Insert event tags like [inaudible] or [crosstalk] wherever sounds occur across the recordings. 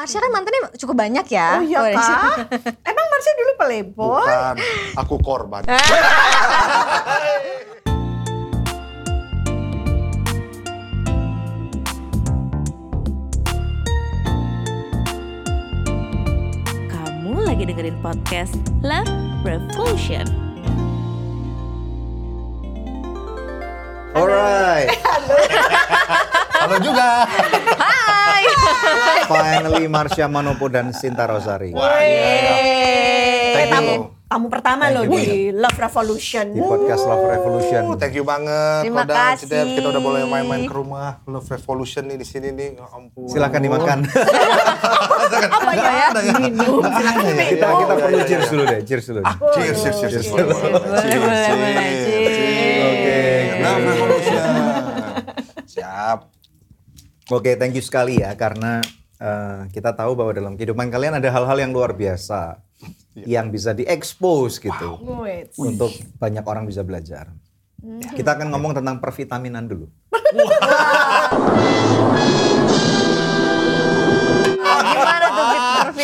Marsha kan mantannya cukup banyak ya. Oh iya kah? [laughs] Emang Marsha dulu playboy? Bukan, aku korban. [laughs] Kamu lagi dengerin podcast Love Revolution. Alright, [laughs] Halo juga. Finally Marsha Manopo dan Sinta Rosari Wah, iya. Thank tamu, you. tamu pertama loh di Love Revolution. di podcast Love Revolution. Uh, thank you banget. Terima Kodan, kasih. Cidep. Kita udah boleh main-main ke rumah Love Revolution nih di sini nih. Ya ampun. Silakan dimakan. [laughs] Apa ya? Ya? Minum, silakan ya? kita kita iya, perlu iya, cheers iya. dulu deh, cheers dulu. Ah, cheers, cheers, cheers. Cheers. Oke. Love Revolution. [laughs] Siap. Oke, thank you sekali ya karena eh, kita tahu bahwa dalam kehidupan kalian ada hal-hal yang luar biasa yang bisa diekspos gitu Wait. untuk banyak orang bisa belajar. Kita akan ngomong tentang pervitaminan dulu. [laughs] Gimana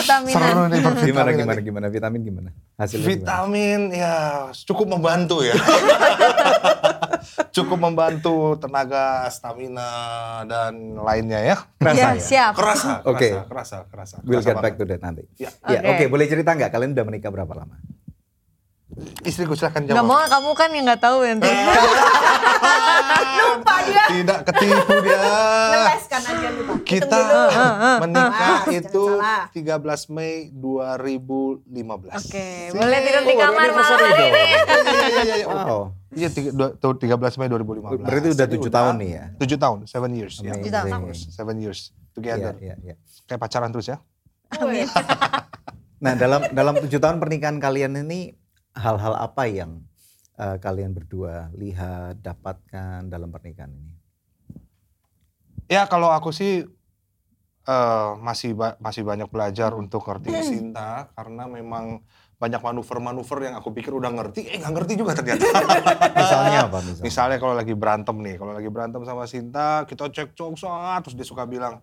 vitaminan? Seru nih Gimana pervitamin gimana nanti. gimana vitamin gimana? Hasilnya gimana? Vitamin ya cukup membantu ya. [laughs] cukup membantu tenaga, stamina dan lainnya ya. Kerasa ya, ya? siap. Kerasa, Oke. kerasa, kerasa, kerasa. We'll kerasa get back to that nanti. Ya. Ya, Oke. oke, boleh cerita nggak kalian udah menikah berapa lama? Istriku silahkan Gak jawab. mau kamu kan yang nggak tahu nanti. [laughs] Lupa dia. Tidak ketipu dia. Ngeleskan aja lupa. Kita dulu. menikah Ah, itu jangan 13 Mei 2015. Oke, boleh tidur di Oh, kamar malam dong. ini. [laughs] Iya, iya, iya, iya. Wow. Iya, tiga- dua- tuh 13 Mei 2015. Berarti udah Jadi tujuh tahun nih ya? 7 tahun, 7 years. ya. Amazing. Tujuh tahun. Seven years Iya, together. iya, iya. Kayak pacaran terus ya. Wait. Nah, dalam dalam tujuh tahun pernikahan kalian ini hal-hal apa yang eh, kalian berdua lihat, dapatkan dalam pernikahan ini? Ya kalau aku sih eh, masih ba- masih banyak belajar untuk ngerti Sinta karena memang banyak manuver-manuver yang aku pikir udah ngerti, eh nggak ngerti juga ternyata. [laughs] Misalnya apa misalnya? Misalnya kalau lagi berantem nih, kalau lagi berantem sama Sinta, kita cekcok saat terus dia suka bilang,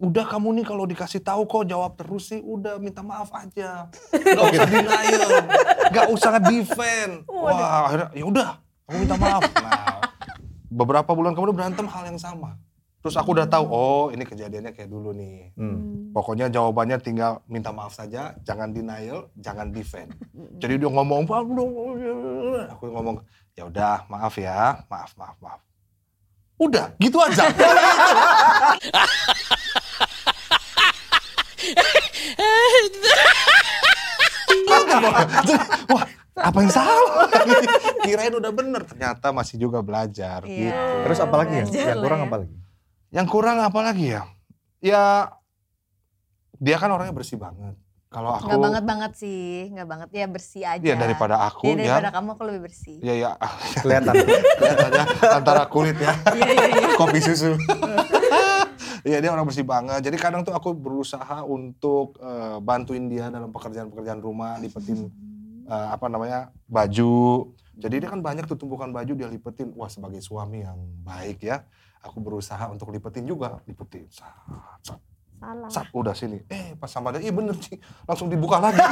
udah kamu nih kalau dikasih tahu kok jawab terus sih, udah minta maaf aja, [laughs] nggak usah denial, nggak usah defend. Wah akhirnya ya udah, aku minta maaf. [laughs] Nah beberapa bulan kemudian berantem hal yang sama. Terus aku udah tahu, oh ini kejadiannya kayak dulu nih. Hmm. Pokoknya jawabannya tinggal minta maaf saja, jangan denial, jangan defend. Jadi dia ngomong, aku ngomong, ya udah maaf ya, maaf, maaf, maaf. Udah, gitu aja. [laughs] Wah, apa yang salah? Kirain udah bener, ternyata masih juga belajar. Iya. Gitu. Terus apa lagi yang, kurang ya. apa lagi? Yang kurang apa lagi ya? Ya, dia kan orangnya bersih banget. Kalau aku, Nggak banget banget sih, nggak banget ya bersih aja. ya daripada aku, Ya, daripada ya, kamu aku lebih bersih. ya, ya, Kelihatan. kelihatannya antara kulit ya, Iya iya iya. kopi susu. [laughs] Iya dia orang bersih banget. Jadi kadang tuh aku berusaha untuk eh, bantuin dia dalam pekerjaan-pekerjaan rumah, lipetin eh, apa namanya baju. Jadi dia kan banyak tuh tumpukan baju dia lipetin. Wah sebagai suami yang baik ya, aku berusaha untuk lipetin juga, lipetin. Sat, sat, Salah. sat, udah sini. Eh pas sama dia, iya bener sih, langsung dibuka lagi. [laughs]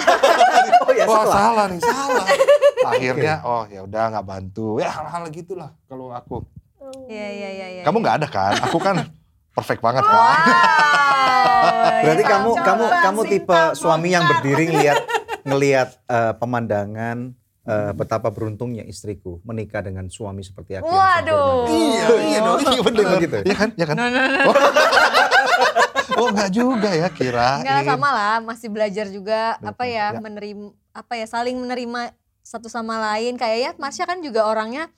Oh ya Wah salah. salah nih, salah. [laughs] Akhirnya, oh ya udah nggak bantu. Ya hal-hal gitulah kalau aku. Iya iya iya. iya. Kamu nggak ada kan? Aku kan perfect banget kan. Wow. [laughs] Berarti Ya, kamu kamu kamu tipe suami yang berdiri ngelihat ngelihat eh, pemandangan eh, betapa beruntungnya istriku menikah dengan suami seperti aku. Waduh. Iya, iya dong, iya bener. Oh, gitu. Iya kan, iya kan. No, no, no. Oh, [laughs] oh enggak juga ya kira. Enggak sama lah, masih belajar juga apa ya, Ya. menerima apa ya saling menerima satu sama lain kayak ya Marsha kan juga orangnya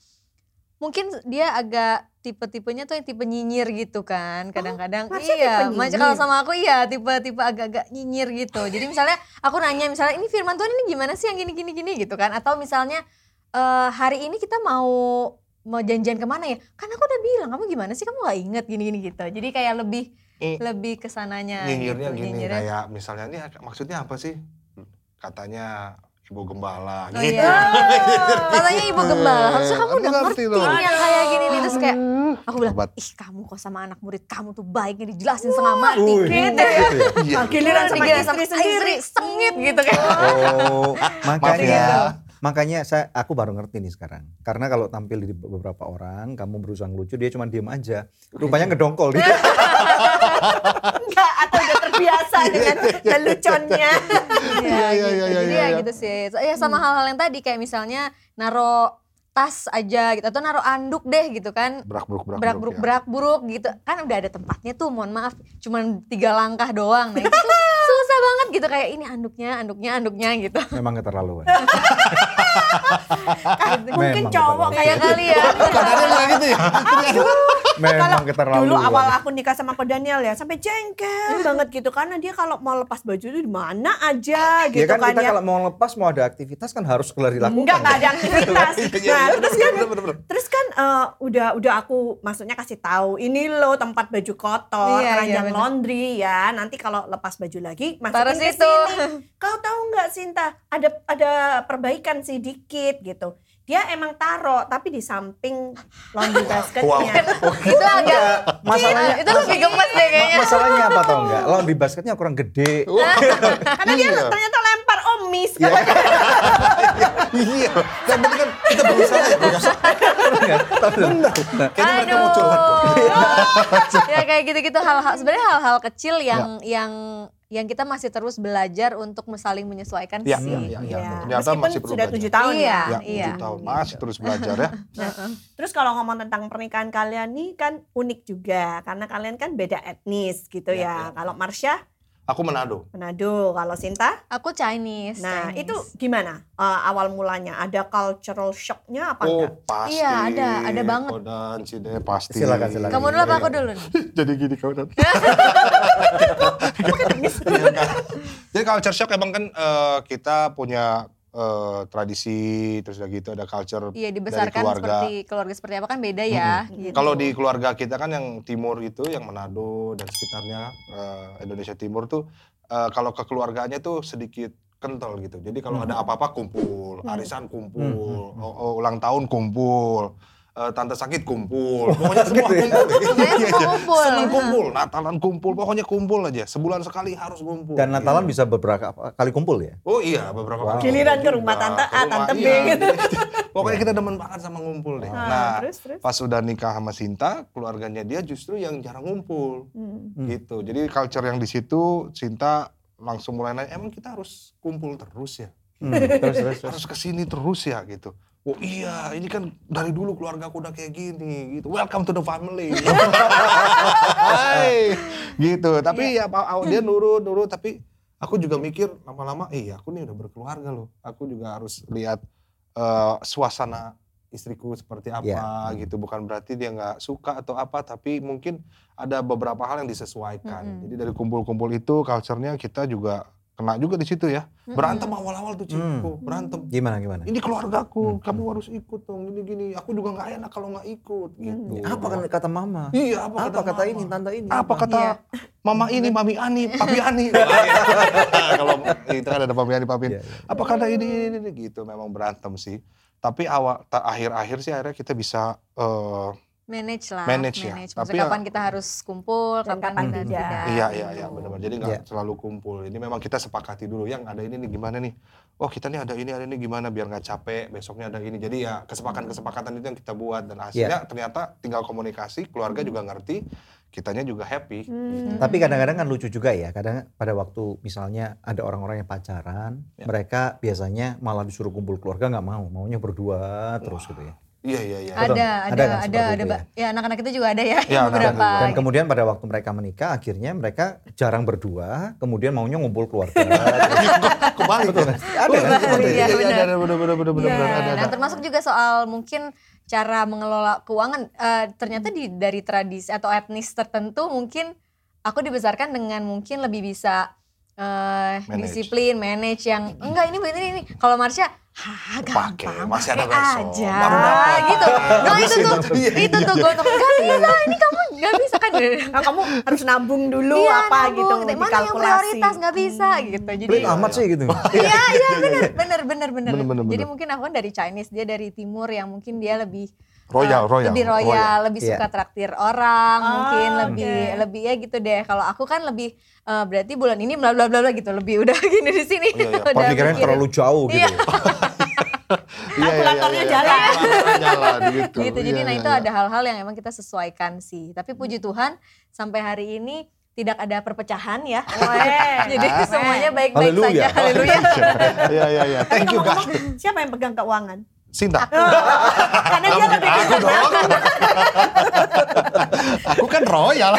mungkin dia agak tipe-tipenya tuh yang tipe nyinyir gitu kan kadang-kadang Marsha iya nyinyir? kalau sama aku iya tipe-tipe agak-agak nyinyir gitu jadi misalnya aku nanya misalnya ini firman Tuhan ini gimana sih yang gini gini gini gitu kan atau misalnya eh, hari ini kita mau mau janjian ke mana ya kan aku udah bilang kamu gimana sih kamu nggak inget gini gini gitu jadi kayak lebih lebih ke sananya Nyinyirnya gitu, gini nyinyirnya. kayak misalnya ini maksudnya apa sih? Katanya ibu gembala Oh gitu. iya. [laughs] Katanya ibu gembala, harusnya kamu udah ngerti ngerti yang kayak gini nih terus kayak aku bilang, ih kamu kok sama anak murid kamu tuh baiknya dijelasin setengah mati gitu ya. gitu ya. Iya. Giliran sama istri sendiri. sengit gitu kan. Oh, [laughs] makanya ya. makanya saya aku baru ngerti nih sekarang. Karena kalau tampil di beberapa orang, kamu berusaha lucu, dia cuma diem aja. Rupanya ngedongkol dia. [laughs] Enggak, atau udah terbiasa dengan [laughs] leluconnya. Iya, [laughs] iya, gitu. iya, iya, Jadi iya, ya iya. gitu sih. So, Ya sama hal-hal yang tadi kayak misalnya naro tas aja gitu atau naro anduk deh gitu kan. Brak bruk brak Berak bruk, buruk ya. berak buruk gitu kan udah ada tempatnya tuh mohon maaf cuman tiga langkah doang nah itu tuh [laughs] susah banget gitu kayak ini anduknya anduknya anduknya gitu Memang keterlaluan. Mungkin Memang cowok keterlaluan. kayak kalian Kadang-kadang kayak gitu ya. Memang keterlaluan. Dulu awal aku nikah sama ko Daniel ya sampai jengkel banget gitu karena dia kalau mau lepas baju itu di mana aja Ya gitu kan kan, kita ya. kalau mau lepas mau ada aktivitas kan harus keluar dilakukan. Enggak, enggak ada aktivitas. [laughs] Iya, Nah, iya, terus iya, kan terus kan eh, udah udah aku maksudnya kasih tahu ini loh tempat baju kotor, Iya, iya, keranjang bener. laundry ya. Nanti kalau lepas baju lagi masukin ke sini. Kau tahu nggak Sinta, ada ada perbaikan sedikit gitu. Dia emang taro tapi di samping laundry basketnya. itu agak Masalahnya itu lebih gemes deh kayaknya Ma- masalahnya apa tau enggak? Laundry basketnya kurang gede. Karena dia Iya. ternyata lempar oh miss. Iya. Dan berarti kan kita berusaha ya, berusaha. Benar. Kayaknya mereka mau curhat kok. ya kayak gitu-gitu hal-hal sebenarnya hal-hal kecil yang yang yang kita masih terus belajar untuk saling menyesuaikan Iya, sih. iya, iya. Iya. Ternyata Meskipun masih perlu sudah tujuh tahun Iya. ya. Ya, iya. tujuh tahun masih terus belajar ya. [laughs] Terus kalau ngomong tentang pernikahan kalian nih kan unik juga karena kalian kan beda etnis gitu Ya, ya. Kalau Marsha Aku Manado. Manado, kalau Sinta, Aku Chinese. nah Chinese. itu gimana eh, awal mulanya? Ada cultural shocknya apa Oh, enggak? pasti. Iya, ada, ada banget. Kodan, Cide, pasti. Silakan, silakan. Kamu dulu apa aku dulu nih? [laughs] Jadi gini kau dan. [laughs] Jadi culture shock emang kan eh, kita punya eh, tradisi terus udah gitu ada culture Iya dari dibesarkan keluarga. seperti keluarga seperti apa kan beda ya. gitu. Kalau di keluarga kita kan yang timur itu, yang Manado dan sekitarnya eh, Indonesia Timur tuh, eh, kalau kekeluargaannya tuh sedikit kental gitu. Jadi kalau ada apa-apa kumpul, arisan kumpul, o- ulang tahun kumpul, eh, tante sakit kumpul, pokoknya semua kumpul. Pokoknya Iya, iya. kumpul. Seneng kumpul, Natalan kumpul, pokoknya kumpul aja. Sebulan sekali harus kumpul. Dan Natalan Gitu. bisa beberapa kali kumpul ya? Oh iya, beberapa Wow. kali. Giliran ke rumah tante A, tante B iya. gitu. [laughs] Pokoknya kita demen banget sama ngumpul deh. Nah, Nah, terus terus. pas udah nikah sama Sinta, keluarganya dia justru yang jarang ngumpul. Hmm. Gitu. Jadi culture yang di situ Sinta langsung mulai nanya, emang kita harus kumpul terus ya? Hmm, terus, terus, terus. Harus ke sini terus ya gitu. Oh iya, ini kan dari dulu keluarga aku udah kayak gini gitu. Welcome to the family. [laughs] Hai. gitu. Tapi ya Pak, dia nurut, nurut tapi aku juga mikir lama-lama, iya aku nih udah berkeluarga loh. Aku juga harus lihat eh, suasana istriku seperti apa Iya. gitu. Bukan berarti dia nggak suka atau apa, tapi mungkin ada beberapa hal yang disesuaikan. Mm-mm. Jadi dari kumpul-kumpul itu culture-nya kita juga kena juga di situ ya. Berantem awal-awal tuh Ciko, Hmm. berantem. Gimana gimana? Ini keluargaku, Hmm. kamu harus ikut dong, gini-gini. Aku juga nggak enak kalau nggak ikut gitu. Apa kan kata mama? Iya, apa, Apa kata mama? ini, tante ini? Apa kata Iya. mama ini, mami Ani, [laughs] papi Ani. [laughs] kalau itu kan ada papi Ani, papi Ani. Iya, iya. Apa kata ini, ini, ini, gitu. Memang berantem sih. Tapi awal, akhir-akhir sih akhirnya kita bisa eh, manage lah. Manage ya. Maksudnya Tapi ya- kapan kita harus kumpul, Dan kapan, kapan kita tidak. tidak. Iya iya iya benar-benar. Jadi nggak Iya. selalu kumpul. Ini memang kita sepakati dulu yang ada ini nih gimana nih. Oh kita nih ada ini ada ini gimana biar nggak capek. Besoknya ada ini. Jadi ya kesepakatan-kesepakatan itu yang kita buat dan hasilnya ternyata tinggal komunikasi. Keluarga juga ngerti. Kitanya juga happy. Hmm. Tapi kadang-kadang kan lucu juga ya. Kadang pada waktu misalnya ada orang-orang yang pacaran, Ya. mereka biasanya malah disuruh kumpul keluarga nggak mau, maunya berdua terus gitu ya. Iya iya iya. Ada, ada, Ada ada, kan ada, seperti itu ba- ya anak-anak itu juga ada ya, Ya, beberapa. anak-anak Dan kemudian pada waktu mereka menikah, akhirnya mereka jarang berdua, kemudian maunya ngumpul keluarga. [laughs] Kebalik. Betul kan? Ada kan iya? Iya iya ada benar benar benar benar Iya, ada Nah ada. termasuk juga soal mungkin cara mengelola keuangan. Eh, ternyata di dari tradisi atau etnis tertentu mungkin aku dibesarkan dengan mungkin lebih bisa eh, Manage. disiplin, manage yang enggak ini ini ini. Kalau Marsha Hah, Pakai, gampang, masih ada besok. aja. Baru dapat. gitu. Nah itu tuh, Iya, itu tuh gue tuh gak bisa, ini kamu gak bisa kan. Nah, kamu harus nabung dulu Iya, apa nabung, gitu, Mana yang prioritas gak bisa gitu. Jadi Pelit amat sih gitu. [laughs] Iya, iya bener, bener, bener, bener. Bener, bener, Jadi mungkin aku kan dari Chinese, dia dari timur yang mungkin dia lebih Royal, eh, royal, lebih royal, royal. lebih Iya. suka traktir orang, Ah, mungkin lebih lebih ya gitu deh. Kalau aku kan lebih eh, berarti bulan ini bla bla bla bla gitu, lebih udah [laughs] gini di sini. Iya, iya. [laughs] Udah mikirin. terlalu jauh gitu. Iya. [laughs] Kalkulatornya jalan. jalan gitu. gitu. Jadi Iya, nah iya, itu iya. ada hal-hal yang emang kita sesuaikan sih. Tapi puji Tuhan sampai hari ini tidak ada perpecahan ya. Jadi semuanya baik-baik saja. Haleluya. Iya, iya, iya. Tapi Thank you, siapa yang pegang keuangan? Sinta. Karena dia lebih Aku dong. Aku kan royal.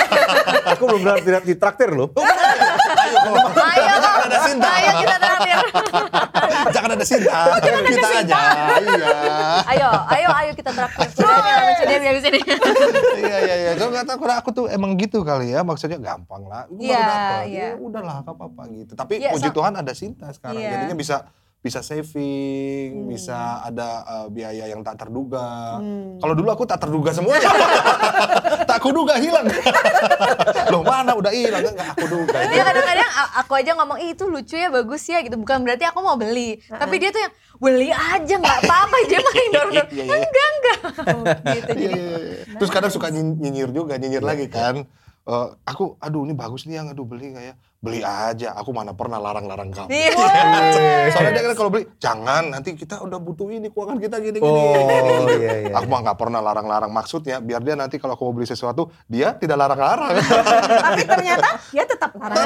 Aku belum benar tidak ditraktir loh. Ayo, kok. Ayo, Jangan ada Sinta. ayo kita terakhir. Jangan ada Sinta. Kita aja. Iya. Ayo, ayo, ayo kita traktir. Sudah. Iya, iya, iya. Nggak tahu, karena aku tuh emang gitu kali ya. Maksudnya gampang lah. Iya, iya. Ya udahlah, gak apa-apa gitu. Tapi Iya, puji Tuhan ada Sinta sekarang. Iya. Jadinya bisa bisa saving, Hmm. bisa ada eh, biaya yang tak terduga. Hmm. Kalau dulu aku tak terduga semuanya. [laughs] tak kuduga hilang. [laughs] Loh mana udah hilang enggak aku duga. Dia kadang-kadang a- aku aja ngomong, Ih, itu lucu ya, bagus ya gitu. Bukan berarti aku mau beli. Tapi dia tuh yang, beli aja nggak apa-apa. Dia [laughs] makin dorong-dorong. Iya, iya. Enggak, enggak. gitu. Iya, Jadi, iya, iya. Terus kadang suka nyin- nyinyir juga, nyinyir lagi kan. Eh, aku, aduh ini bagus nih yang aduh beli ya? Beli aja, aku mana pernah larang-larang kamu. Iya. [laughs] Soalnya dia kan kalau beli, jangan nanti kita udah butuh ini, keuangan kita gini-gini. Oh [laughs] iya iya. Aku mah nggak pernah larang-larang maksudnya, biar dia nanti kalau aku mau beli sesuatu, dia tidak larang-larang. [laughs] Tapi ternyata dia tetap larang.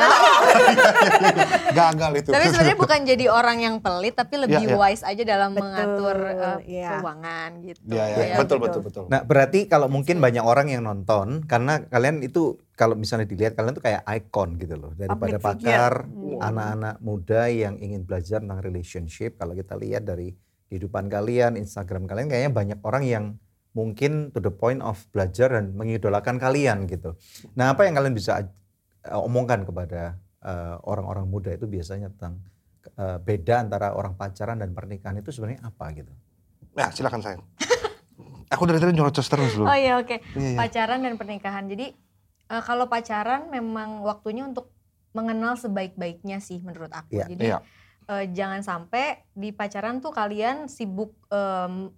Gagal itu. Tapi sebenarnya bukan jadi orang yang pelit, tapi lebih Iya, iya. wise aja dalam Betul, mengatur uh, iya. keuangan gitu. Iya, iya, Ya, betul, gitu. betul, betul. Nah berarti kalau mungkin banyak orang yang nonton karena kalian itu kalau misalnya dilihat kalian tuh kayak ikon gitu loh daripada Public pakar Hmm. anak-anak muda yang ingin belajar tentang relationship kalau kita lihat dari kehidupan kalian Instagram kalian kayaknya banyak orang yang mungkin to the point of belajar dan mengidolakan kalian gitu. Nah apa yang kalian bisa uh, omongkan kepada uh, orang-orang muda itu biasanya tentang uh, beda antara orang pacaran dan pernikahan itu sebenarnya apa gitu? Ya, silakan sayang. Aku dari tadi nyerocos terus loh. Oh iya oke. Iya, iya. Pacaran dan pernikahan. Jadi eh, kalau pacaran memang waktunya untuk mengenal sebaik-baiknya sih menurut aku. Iya. Jadi Iya. eh, jangan sampai di pacaran tuh kalian sibuk em,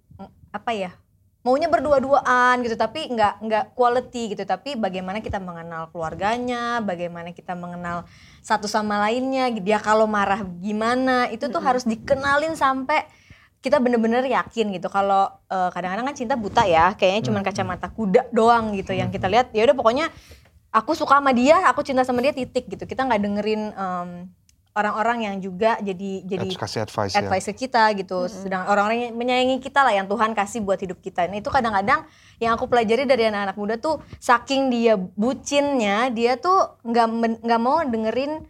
apa ya? Maunya berdua-duaan gitu tapi nggak nggak quality gitu tapi bagaimana kita mengenal keluarganya, bagaimana kita mengenal satu sama lainnya, dia kalau marah gimana, itu tuh harus dikenalin sampai kita bener-bener yakin gitu. Kalau eh, kadang-kadang kan cinta buta ya kayaknya cuma kacamata kuda doang gitu yang kita lihat. Ya udah pokoknya aku suka sama dia aku cinta sama dia titik gitu. Kita nggak dengerin em, orang-orang yang juga jadi jadi kasih advice, ya. advice ke kita gitu. Sedang orang-orang yang menyayangi kita lah yang Tuhan kasih buat hidup kita. Nah itu kadang-kadang yang aku pelajari dari anak-anak muda tuh saking dia bucinnya dia tuh nggak men- nggak mau dengerin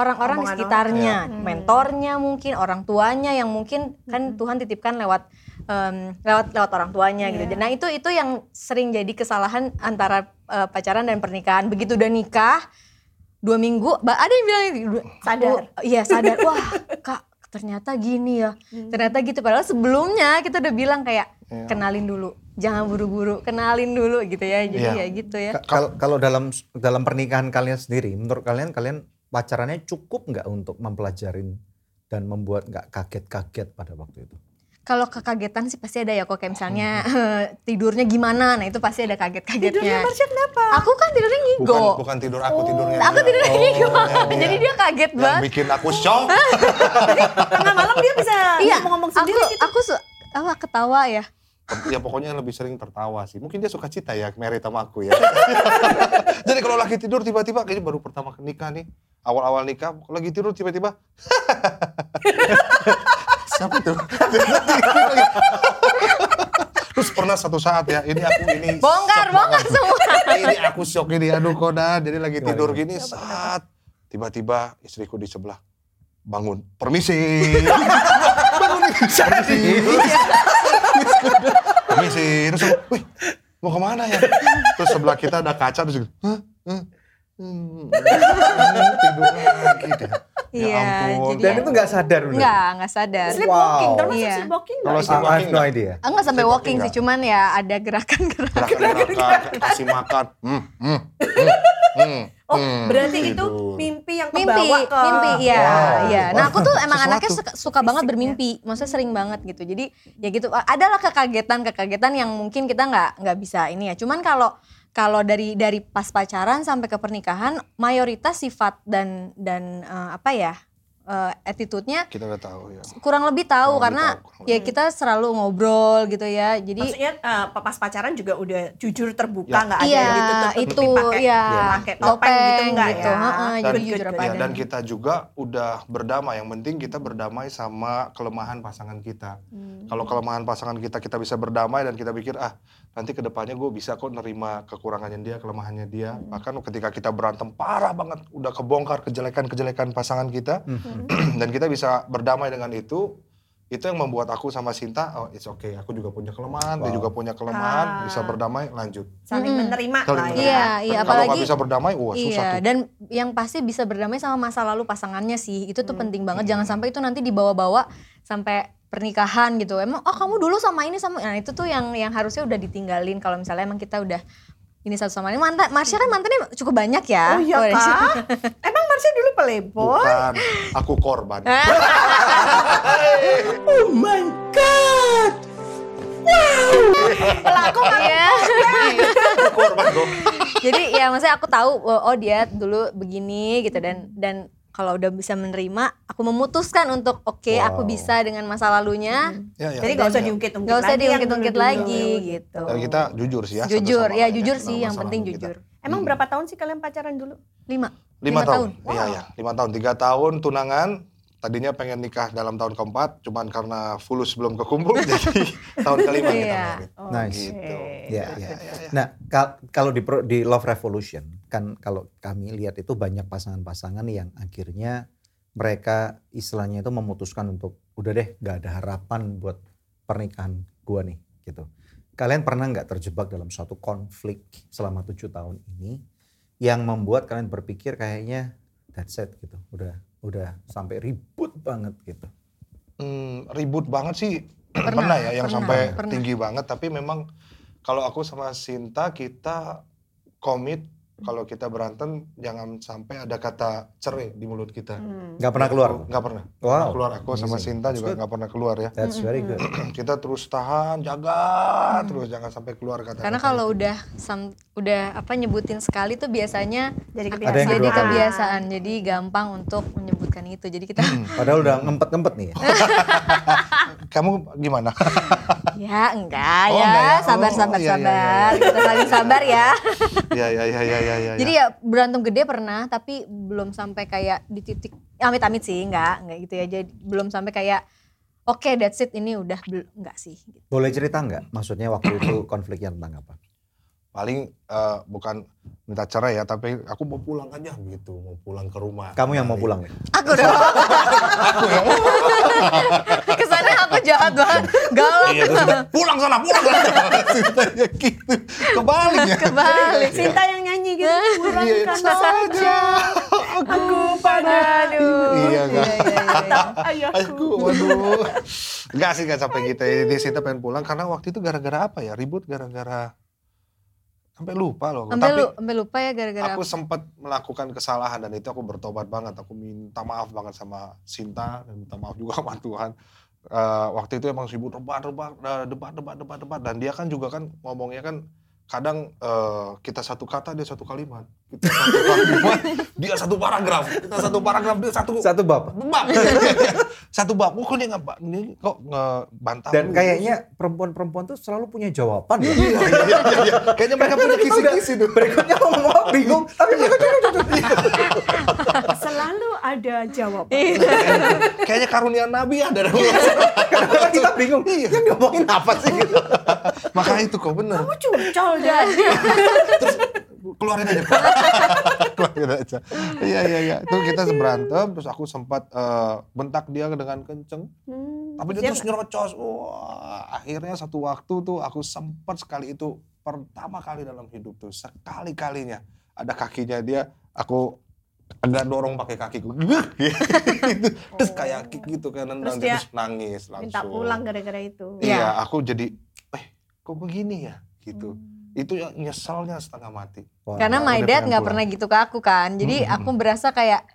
orang-orang di sekitarnya orang. Hmm. mentornya mungkin orang tuanya yang mungkin kan Tuhan titipkan lewat em, lewat lewat orang tuanya gitu Iya. nah itu itu yang sering jadi kesalahan antara eh, pacaran dan pernikahan begitu udah nikah dua minggu ada yang bilang "Dua- Sadar. aku- iya sadar [laughs] wah kak ternyata gini ya ternyata gitu padahal sebelumnya kita udah bilang kayak Iya. kenalin dulu jangan buru-buru kenalin dulu gitu ya jadi Iya. ya gitu ya Ka- Kalau kalau dalam dalam pernikahan kalian sendiri, menurut kalian kalian pacarannya cukup nggak untuk mempelajarin dan membuat nggak kaget-kaget pada waktu itu? kalau kekagetan sih pasti ada ya kok kayak misalnya [laughs] tidurnya gimana nah itu pasti ada Tidurnya kaget-kagetnya Marsha kenapa? aku kan tidurnya ngigo Bukan, bukan tidur aku, tidurnya aku tidurnya ngigo iya. [laughs] jadi dia kaget Yang banget bikin aku shock. [laughs] Tengah malam dia bisa iya ngomong-ngomong aku sendiri gitu. aku su- apa ketawa ya ya pokoknya lebih sering tertawa sih. Mungkin dia suka cita ya, married sama aku ya. Jadi kalau lagi tidur tiba-tiba, kayaknya baru pertama nikah nih. Awal-awal nikah, lagi tidur tiba-tiba. [laughs] Siapa tuh? [laughs] Terus pernah satu saat ya, ini aku ini bongkar bongkar semua [laughs] ini aku shock ini, aduh koda. Jadi lagi tidur gini, saat tiba-tiba istriku di sebelah bangun, permisi. bangun nih, permisi. permisi. Terus wih, mau ke mana ya? Terus sebelah kita ada kaca, terus gitu, hah? Hah? Hmm, hmm, tidur lagi deh. Ya Iya, ampun. jadi Dan itu nggak sadar bener? Enggak, enggak sadar. Sleepwalking, Wow. termasuk Iya. sleepwalking Kalau nggak? I sleepwalking no nggak? idea. Enggak sampai walking sih, cuman ya ada gerakan-gerakan. Gerakan-gerakan, kasih makan. Hmm, hmm, hmm, hmm, Oh, hmm. berarti itu mimpi yang Mimpi, kebawa ke mimpi, iya, Wow. iya. Nah aku tuh emang Sesuatu. anaknya suka, suka banget bermimpi, maksudnya sering banget gitu. Jadi ya gitu, adalah kekagetan-kekagetan yang mungkin kita nggak nggak bisa ini ya. Cuman kalau kalau dari dari pas pacaran sampai ke pernikahan, mayoritas sifat dan dan eh, apa ya eh, attitude-nya Kita udah tahu ya. kurang lebih tahu Kurang karena lebih tahu, kurang ya kita selalu ngobrol gitu ya. Jadi Maksudnya eh, pas pacaran juga udah jujur terbuka Ya. nggak ada iya yang ditutup itu pakai ya pakai topeng gitu enggak ya. Heeh, Dan- Good, jujur good, apa Ya, dan kita juga udah berdamai. Yang penting kita berdamai sama kelemahan pasangan kita. Hmm. Kalau kelemahan pasangan kita kita bisa berdamai dan kita pikir ah nanti ke depannya gue bisa kok nerima kekurangannya dia, kelemahannya dia. Hmm. Bahkan ketika kita berantem parah banget, udah kebongkar kejelekan-kejelekan pasangan kita, [clears throat] dan kita bisa berdamai dengan itu. Itu yang membuat aku sama Sinta, oh it's okay, aku juga punya kelemahan, dia Wow. juga punya kelemahan, Ah. bisa berdamai, lanjut. Saling Mm-mm. menerima Saling lah ya. Iya, iya Kalau apalagi nggak bisa berdamai, wah susah Iya, tuh. dan yang pasti bisa berdamai sama masa lalu pasangannya sih. Itu tuh Hmm. penting banget. Jangan sampai itu nanti dibawa-bawa sampai pernikahan gitu. Emang oh kamu dulu sama ini sama nah itu tuh yang yang harusnya udah ditinggalin kalau misalnya emang kita udah ini satu sama lain. Mantan Marsha kan mantannya cukup banyak ya. Oh iya kak? [laughs] Emang Marsha dulu playboy? Bukan, aku korban. [laughs] Lah aku nggak Iya. Aku korban kok. Jadi ya maksudnya aku tahu oh oh, dia dulu begini gitu dan dan kalau udah bisa menerima, aku memutuskan untuk oke aku Wow. bisa dengan masa lalunya. Ya, ya. Jadi gak usah Ya. diungkit-ungkit Gak usah lagi yang diungkit-ungkit lagi gitu. Dan kita jujur sih ya. jujur, ya lain jujur sih yang penting kita. jujur. Emang berapa tahun sih kalian pacaran dulu? Lima. Lima, tahun. tahun. Iya, iya. Lima tahun. Tiga tahun tunangan. Tadinya pengen nikah dalam tahun keempat, cuman karena fulus belum kekumpul, [laughs] jadi tahun kelima kita Iya. married. Nice. Gitu. Ya, ya. Nah, kal- kalau di di Love Revolution kan kalau kami lihat itu banyak pasangan-pasangan yang akhirnya mereka istilahnya itu memutuskan untuk udah deh gak ada harapan buat pernikahan gua nih gitu. Kalian pernah nggak terjebak dalam suatu konflik selama tujuh tahun ini yang membuat kalian berpikir kayaknya that's it gitu, udah udah sampai ribut banget gitu. Hmm, ribut banget sih [clears throat] Pernah, pernah, ya yang pernah, sampai pernah. tinggi banget tapi memang kalau aku sama Sinta kita komit kalau kita berantem jangan sampai ada kata cerai di mulut kita. Hmm. Nggak pernah keluar. Nggak pernah. Wow. Nggak keluar aku sama Amazing. Sinta juga nggak pernah keluar ya. That's very good. [clears throat] kita terus tahan, jaga terus jangan sampai keluar kata. Karena kalau udah sam- udah apa nyebutin sekali tuh biasanya Jadi Ada kebiasaan. yang jadi kali. kebiasaan. Jadi gampang untuk menyebutkan itu. Jadi kita Padahal udah ngempet-ngempet nih ya. [laughs] kamu gimana? [laughs] ya enggak Oh, ya, enggak ya. sabar Oh, sabar iya, iya, sabar. iya. Kita saling sabar ya. [laughs] ya ya ya ya ya ya. Jadi ya berantem gede pernah tapi belum sampai kayak di titik amit-amit sih enggak, enggak gitu ya. Jadi belum sampai kayak oke that's it ini udah enggak sih. gitu. Boleh cerita nggak? Maksudnya waktu itu konfliknya tentang apa? Paling eh, bukan minta cerai ya tapi aku mau pulang aja gitu mau pulang ke rumah Kamu yang mau Kembali. pulang ya? Aku dong. [laughs] Kesannya aku jahat banget. Galak. iya pulang sana pulang sana [laughs] Ceritanya gitu kebalik ya Kebalik. Sinta yang nyanyi gitu. Iya, Pulangkan saja aku Aduh. Iya, enggak. ayahku. Aku, waduh. Enggak sih, enggak sampai gitu. Dia Sinta pengen pulang karena waktu itu gara-gara apa ya? Ribut gara-gara sampai lupa loh. Sampai Tapi lu sampai lupa ya gara-gara aku sempat melakukan kesalahan dan itu aku bertobat banget. Aku minta maaf banget sama Sinta dan minta maaf juga sama Tuhan. Eh, waktu itu emang sibuk debat, debat, eh, debat, debat, debat, debat. Dan dia kan juga kan ngomongnya kan kadang eh, kita satu kata dia satu kalimat. Kita satu dia satu paragraf. Kita satu paragraf dia satu Satu bab. bab. [laughs] satu bab. Oh, kok dia nggak ini kok ngebantah. Dan kayaknya perempuan-perempuan tuh selalu punya jawaban ya. Iya, iya, iya, iya. Kayaknya mereka punya kisi-kisi tuh. Berikutnya ngomong apa bingung. Tapi Selalu ada jawaban. Kayaknya karunia Nabi ada. kadang kita bingung. Yang ngomongin apa sih gitu. Makanya itu kok bener. Kamu curcol dan. Keluarin aja. [laughs] Keluarin aja. Iya iya iya. Itu kita berantem terus aku sempat eh, bentak dia dengan kenceng. Hmm, tapi dia terus nyerocos. Wah akhirnya satu waktu tuh aku sempat sekali itu pertama kali dalam hidup tuh sekali kalinya ada kakinya dia aku agak dorong pakai kakiku. gitu. [laughs] Terus kayak kick gitu kan nendang Terus terus nangis langsung. Minta pulang gara-gara itu. Iya, aku jadi eh kok begini ya? Gitu. Itu yang nyeselnya setengah mati. Wah, Karena my dad nggak pernah gitu ke aku kan. Jadi Mm-mm. aku berasa kayak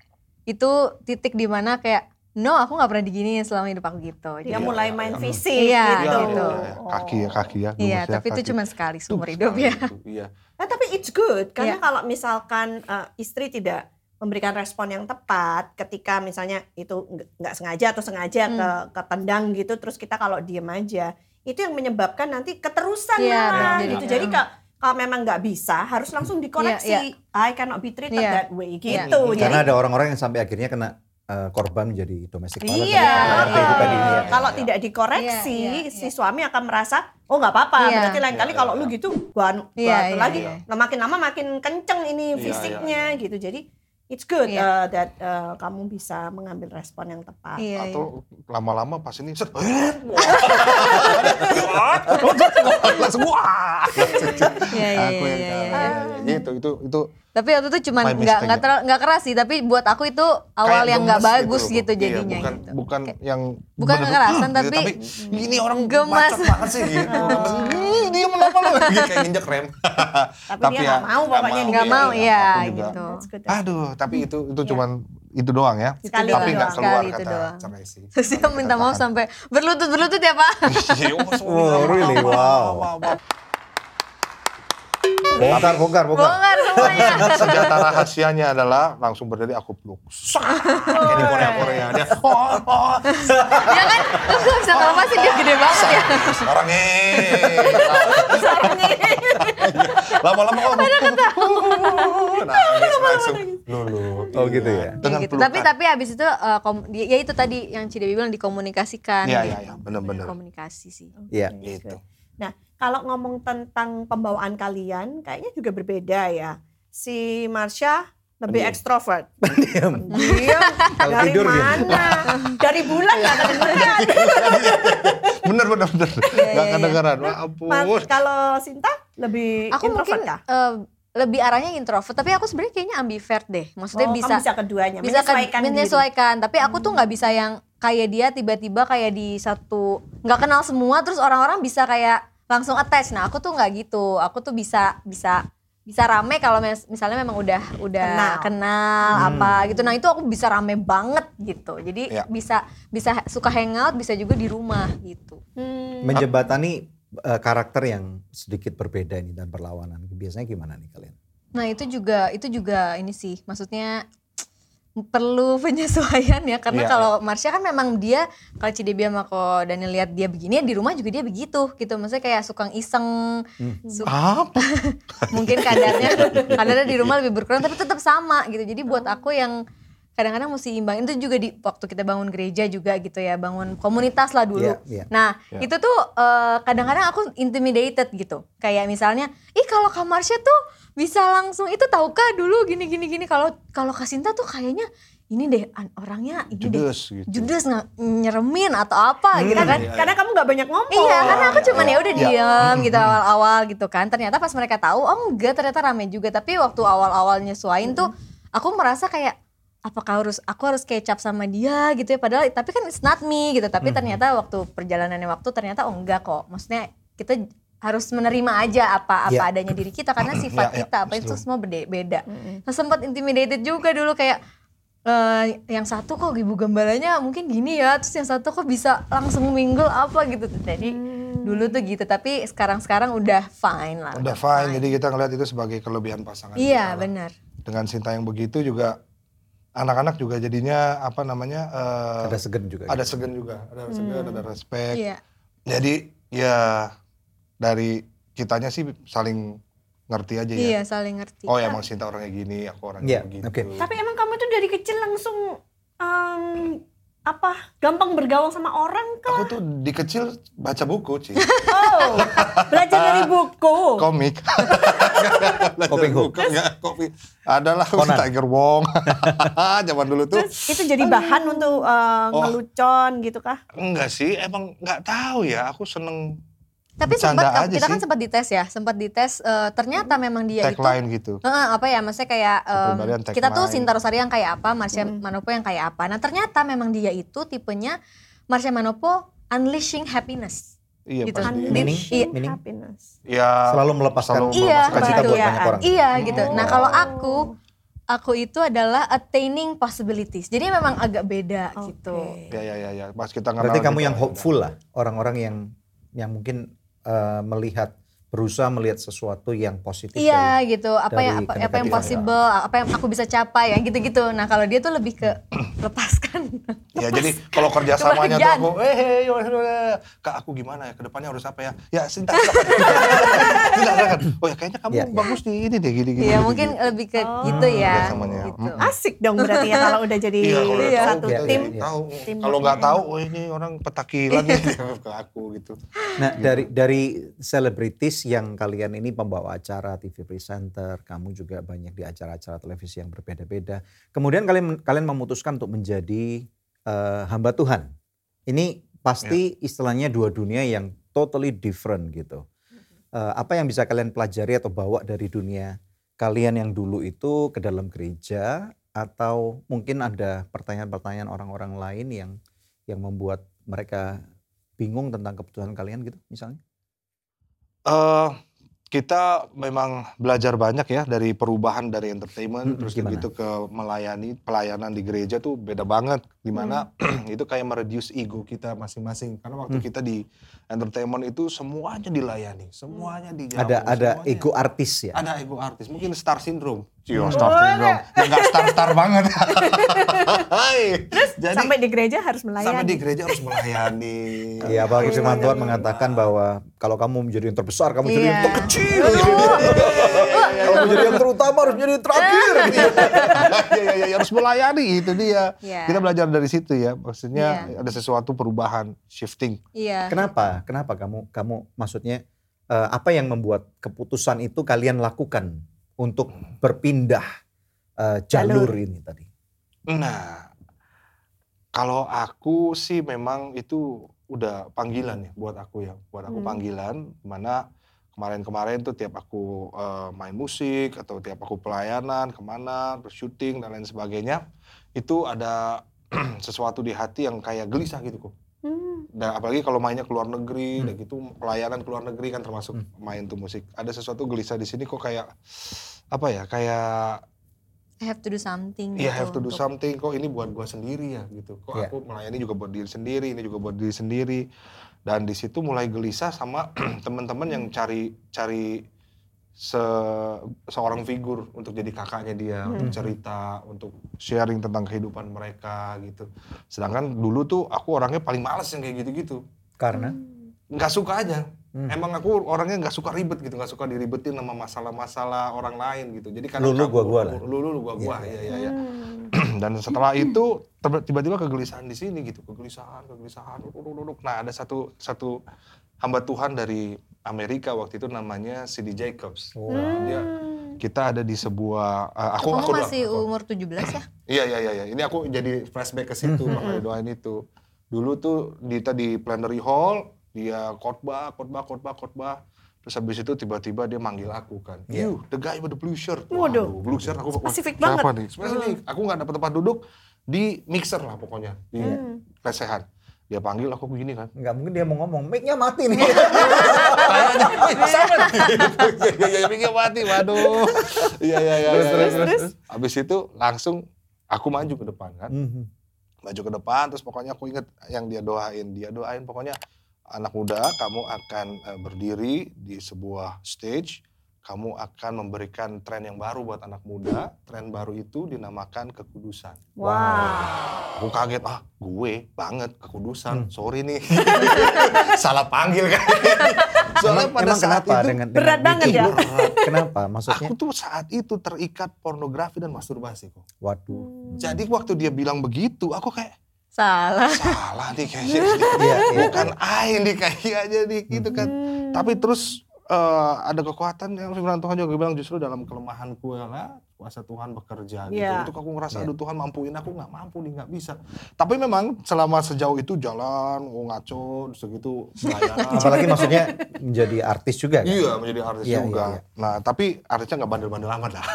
itu titik di mana kayak no aku nggak pernah diginiin selama hidup aku gitu. Dia Iya, mulai iya, main iya. fisik Iya, gitu. gitu. Kaki ya, kaki ya. Iya, ya, tapi itu kaki. cuma sekali seumur hidup sekali ya. itu, Iya. Nah, tapi it's good karena Iya. kalau misalkan eh, istri tidak memberikan respon yang tepat ketika misalnya itu nggak- nggak sengaja atau sengaja Hmm. ke ketendang gitu terus kita kalau diem aja itu yang menyebabkan nanti keterusan Iya, malah benar, gitu. jadi- Jadi kalau kalau memang nggak bisa harus langsung dikoreksi. Iya, I cannot be treated Iya. that way gitu. Iya. Jadi Karena ada orang-orang yang sampai akhirnya kena eh, korban menjadi domestic violence. Iya, Seperti itu tadi. eh, ya. kalau Iya. tidak dikoreksi, Iya, iya, si iya. suami akan merasa, oh nggak apa-apa. Iya. Berarti lain kali Iya, kalau iya, lu iya. gitu, gua, gua Iya, iya, lagi. iya. Nah, makin lama makin kenceng ini Iya, fisiknya gitu. Jadi it's good Iya. uh, that uh, kamu bisa mengambil respon yang tepat. Iya, iya. Atau lama-lama pas ini set. Langsung wah. Iya, iya, Aku yang iya, iya, iya. Gitu, itu itu Tapi waktu itu cuman My nggak nggak ya. terlalu nggak keras sih, tapi buat aku itu awal kayak yang nggak bagus gitu, Iya, jadinya bukan, gitu. Bukan yang Bukan kekerasan, gitu, tapi ini orang bacot banget sih gitu. [laughs] Gemes. Dia kayak nginjek rem. [laughs] Tapi dia nggak mau pokoknya Nggak mau, iya, aku juga. gitu. Aduh, tapi itu itu Iya. cuman itu doang ya. Sekali tapi itu nggak doang. keluar Sekali itu kata doang. cerai sih. [laughs] Terus dia minta maaf sampai berlutut berlutut ya pak. [laughs] Iya, oh, sorry, Oh, maaf, really? maaf, Wow. Bongkar, bongkar, bongkar. Bongkar semuanya. [laughs] Senjata rahasianya adalah langsung berdiri aku peluk. Kayak di Korea Korea dia. [laughs] Oh, oh, ya kan, lu [laughs] nggak bisa ngelepasin dia gede banget ya. orang Lama-lama kok. Nangis langsung. Lulu. Oh, gitu ya? Dengan gitu. pelukan. Tapi tapi habis itu eh, kom- ya itu tadi yang Cidewi bilang dikomunikasikan. Iya, gitu. iya, iya, benar-benar. Komunikasi sih. Iya. Gitu. Nah, kalau ngomong tentang pembawaan kalian, kayaknya juga berbeda ya. Si Marsha lebih Pendiam. ekstrovert. Diam. Dia [laughs] Kalau dari tidur dia. mana? Dari bulan nggak kedengeran. [laughs] Bener, bener, bener. Iya, Gak iya, kedengeran. Wah, Mas, ampun. kalau Sinta lebih Aku mungkin introvert kah? eh, lebih arahnya introvert, tapi aku sebenarnya kayaknya ambivert deh. Maksudnya Oh, bisa bisa keduanya, bisa kan menyesuaikan diri. menyesuaikan tapi aku tuh nggak bisa yang kayak dia tiba-tiba kayak di satu nggak kenal semua terus orang-orang bisa kayak langsung attach nah aku tuh nggak gitu aku tuh bisa bisa bisa rame kalau mes- misalnya memang udah udah Kenal. kenal, Hmm. apa gitu nah itu aku bisa rame banget gitu jadi Ya. bisa bisa suka hangout bisa juga di rumah gitu Hmm, Menjembatani eh, karakter yang sedikit berbeda ini dan berlawanan. Biasanya gimana nih kalian? nah itu juga itu juga ini sih maksudnya perlu [laughs] penyesuaian ya. Karena Iya, kalau Marsha kan memang dia kalau Cidebi sama ko Daniel lihat dia begini ya di rumah juga dia begitu gitu. Maksudnya kayak suka iseng. Su- Apa? [laughs] mungkin kadarnya kadarnya di rumah lebih berkurang tapi tetap sama gitu. Jadi buat aku yang kadang-kadang mesti imbang itu juga di waktu kita bangun gereja juga gitu ya bangun komunitas lah dulu. Iya, iya. nah Iya. itu tuh eh, kadang-kadang aku intimidated gitu. Kayak misalnya ih kalau Kak Marsha tuh bisa langsung itu tahukah dulu gini gini gini kalau kalau Kasinta tuh kayaknya ini deh an- orangnya ini deh Judes gitu. judes nggak nyeremin atau apa gitu karena, kan iya, karena kamu nggak banyak ngomong. Iya, karena aku cuman ya udah Iya. diem gitu awal-awal gitu kan. Ternyata pas mereka tahu, oh enggak ternyata rame juga. Tapi waktu awal-awal nyesuain tuh, aku merasa kayak apakah harus aku harus kecap sama dia gitu ya. Padahal tapi kan it's not me gitu. Tapi ternyata waktu perjalanannya waktu ternyata oh enggak kok. Maksudnya kita harus menerima aja apa apa Iya. adanya diri kita karena sifat Iya, iya, kita apa itu semua beda. beda. Nah, sempat intimidated juga dulu kayak eh, yang satu kok ibu gambarannya mungkin gini ya, terus yang satu kok bisa langsung mingle apa gitu. Jadi dulu tuh gitu, tapi sekarang-sekarang udah fine lah. Udah fine, jadi kita ngeliat itu sebagai kelebihan pasangan. Iya benar. Dengan cinta yang begitu juga anak-anak juga jadinya apa namanya eh, Ada segen juga. ada gitu. segen juga, ada segen, ada respect. Iya. Jadi ya dari kitanya sih saling ngerti aja ya. Iya saling ngerti. Oh ya emang cinta orangnya gini, aku orangnya Iya, begitu. oke. Tapi emang kamu tuh dari kecil langsung em, apa gampang bergaul sama orang kah? Aku tuh di kecil baca buku, Ci. [laughs] Oh, belajar dari [laughs] buku. Komik. [laughs] Hook. Buku, enggak, kopi. Adalah Conan. Tiger Wong. Zaman dulu tuh. Terus itu jadi bahan untuk eh, Oh. ngelucon gitu kah? Enggak sih, emang nggak tahu ya. Aku seneng Tapi sempat kita kan sih. sempat dites ya, sempat dites eh, ternyata memang dia itu Tagline gitu. Heeh, apa ya maksudnya kayak Kepribadian kita tuh. Sinta Rosari yang kayak apa, Marsha Manopo yang kayak apa. Nah ternyata memang dia itu tipenya Marsha Manopo unleashing happiness. Iya Gitu. Meaning? Iya. Meaning? happiness. Ya Selalu melepaskan selalu Iya, cita buat Iya. banyak orang. Iya gitu. Nah Oh. kalau aku, aku itu adalah attaining possibilities. Jadi memang agak beda Oke. gitu. Ya ya ya ya. Pas kita Berarti kamu yang hopeful lah, orang-orang yang yang mungkin eh, melihat berusaha melihat sesuatu yang positif. Iya gitu. Apa dari yang apa, apa yang possible, apa yang aku bisa capai ya gitu-gitu. Nah kalau dia tuh lebih ke [clears throat] lepaskan. Ya jadi kalau kerjasamanya tuh aku, eh, hey, yo, yo, yo, kak aku gimana ya, ke depannya harus apa ya? Ya Sinta, silakan. [laughs] Sinta, silakan. Oh ya kayaknya kamu Iya, iya. bagus di ini deh, gini gini. Iya gini, mungkin gini. lebih ke Oh. gitu ya. Gitu. Asik dong berarti ya kalau udah jadi Iya, kalau Iya. satu Iya, tim. iya. tahu. Kalau nggak yang tahu, oh ini orang petakilan [laughs] [laughs] ke aku gitu. Nah, dari dari selebritis yang kalian ini pembawa acara, TV presenter, kamu juga banyak di acara-acara televisi yang berbeda-beda. Kemudian kalian kalian memutuskan untuk menjadi eh, hamba Tuhan. Ini pasti istilahnya dua dunia yang totally different gitu. Eh, apa yang bisa kalian pelajari atau bawa dari dunia kalian yang dulu itu ke dalam gereja atau mungkin ada pertanyaan-pertanyaan orang-orang lain yang yang membuat mereka bingung tentang kebutuhan kalian gitu misalnya? Eh kita memang belajar banyak ya dari perubahan dari entertainment Mm-mm, terus gimana? gitu ke melayani pelayanan di gereja tuh beda banget. Di mana Hmm. [clears throat] itu kayak mereduce ego kita masing-masing. Karena waktu kita di entertainment itu semuanya dilayani semuanya dijawab ada ada semuanya- ego artis ya. ada ego artis mungkin star syndrome. Cio, star syndrome. Ya nggak star star banget [laughs] Hai. jadi sampai di gereja harus melayani. sampai di gereja harus melayani [laughs] Iya, apalagi firman Tuhan mengatakan bahwa kalau kamu menjadi yang terbesar, kamu jadi yang Iya. terkecil. Kalau menjadi yang terutama harus jadi yang terakhir. Iya, iya, iya, harus melayani itu dia. Iya. Kita belajar dari situ ya. Maksudnya Iya. ada sesuatu perubahan, shifting. Iya. Kenapa? Kenapa kamu kamu maksudnya eh, apa yang membuat keputusan itu kalian lakukan untuk berpindah eh, jalur ini tadi? Nah, kalau aku sih memang itu udah panggilan ya buat aku ya. Buat aku Hmm. panggilan mana kemarin-kemarin tuh tiap aku eh, main musik atau tiap aku pelayanan ke mana, terus syuting dan lain sebagainya, itu ada [clears throat] sesuatu di hati yang kayak gelisah gitu kok. Hmm. Dan apalagi kalau mainnya ke luar negeri, Hmm. dan gitu pelayanan ke luar negeri kan termasuk Hmm. main tuh musik. Ada sesuatu gelisah di sini kok kayak apa ya? Kayak have to do something Iya gitu. have to do untuk- something. Kok ini buat gua sendiri ya gitu. Kok Iya. aku melayani juga buat diri sendiri, ini juga buat diri sendiri. Dan di situ mulai gelisah sama [clears throat] teman-teman yang cari cari se seorang figur untuk jadi kakaknya dia, untuk cerita, untuk sharing tentang kehidupan mereka gitu. Sedangkan dulu tuh aku orangnya paling males yang kayak gitu-gitu. Karena Nggak suka aja. Hmm. Emang aku orangnya nggak suka ribet gitu, nggak suka diribetin sama masalah-masalah orang lain gitu. Jadi kadang Lulu, aku- gua-gua lah. Lulu, lu, gua, gua, Iya, iya, iya, iya. Hmm. [clears throat] dan setelah itu tiba-tiba kegelisahan di sini gitu kegelisahan kegelisahan nah ada satu satu hamba Tuhan dari Amerika waktu itu namanya Cindy Jacobs Wow. dia kita ada di sebuah uh, aku Kamu aku masih aku- umur 17 ya? [clears throat] iya iya iya iya. ini aku jadi flashback ke situ makanya doain itu dulu tuh di plenary hall dia khotbah khotbah khotbah khotbah terus habis itu tiba-tiba dia manggil aku kan Iya. you the guy with the blue shirt Waduh. blue shirt aku Spesifik siapa banget. nih spesifik aku nggak dapat tempat duduk di mixer lah pokoknya di Hmm. lesehan dia panggil aku begini kan nggak mungkin dia mau ngomong, mic-nya mati nih. kayaknya sama [laughs] iya iya mikir mati waduh iya iya iya Terus, iya, terus, iya. terus. habis itu langsung aku maju ke depan kan Mhm. maju ke depan terus pokoknya aku inget yang dia doain dia doain pokoknya anak muda kamu akan eh, berdiri di sebuah stage kamu akan memberikan tren yang baru buat anak muda tren baru itu dinamakan kekudusan Wow. aku kaget ah gue banget kekudusan Hmm. sorry nih [laughs] salah panggil kan [laughs] soalnya Emang, pada emang saat kenapa itu dengan, Berat dengan banget itu ya? berat. Kenapa? Maksudnya? aku tuh saat itu terikat pornografi dan masturbasi kok Waduh. jadi waktu dia bilang begitu aku kayak Salah. salah nih kayaknya Iya, iya. bukan aing nih kayaknya nih gitu kan Hmm. tapi terus eh, ada kekuatan yang firman Tuhan juga bilang justru dalam kelemahanku lah kuasa Tuhan bekerja gitu. Iya. Itu aku ngerasa Iya. aduh Tuhan mampuin aku nggak mampu nih nggak bisa. Tapi memang selama sejauh itu jalan oh, ngaco gitu pelayanan. [laughs] Apalagi maksudnya menjadi artis juga kan? Iya menjadi artis Iya, juga. iya, iya. Nah tapi artisnya nggak bandel-bandel amat lah.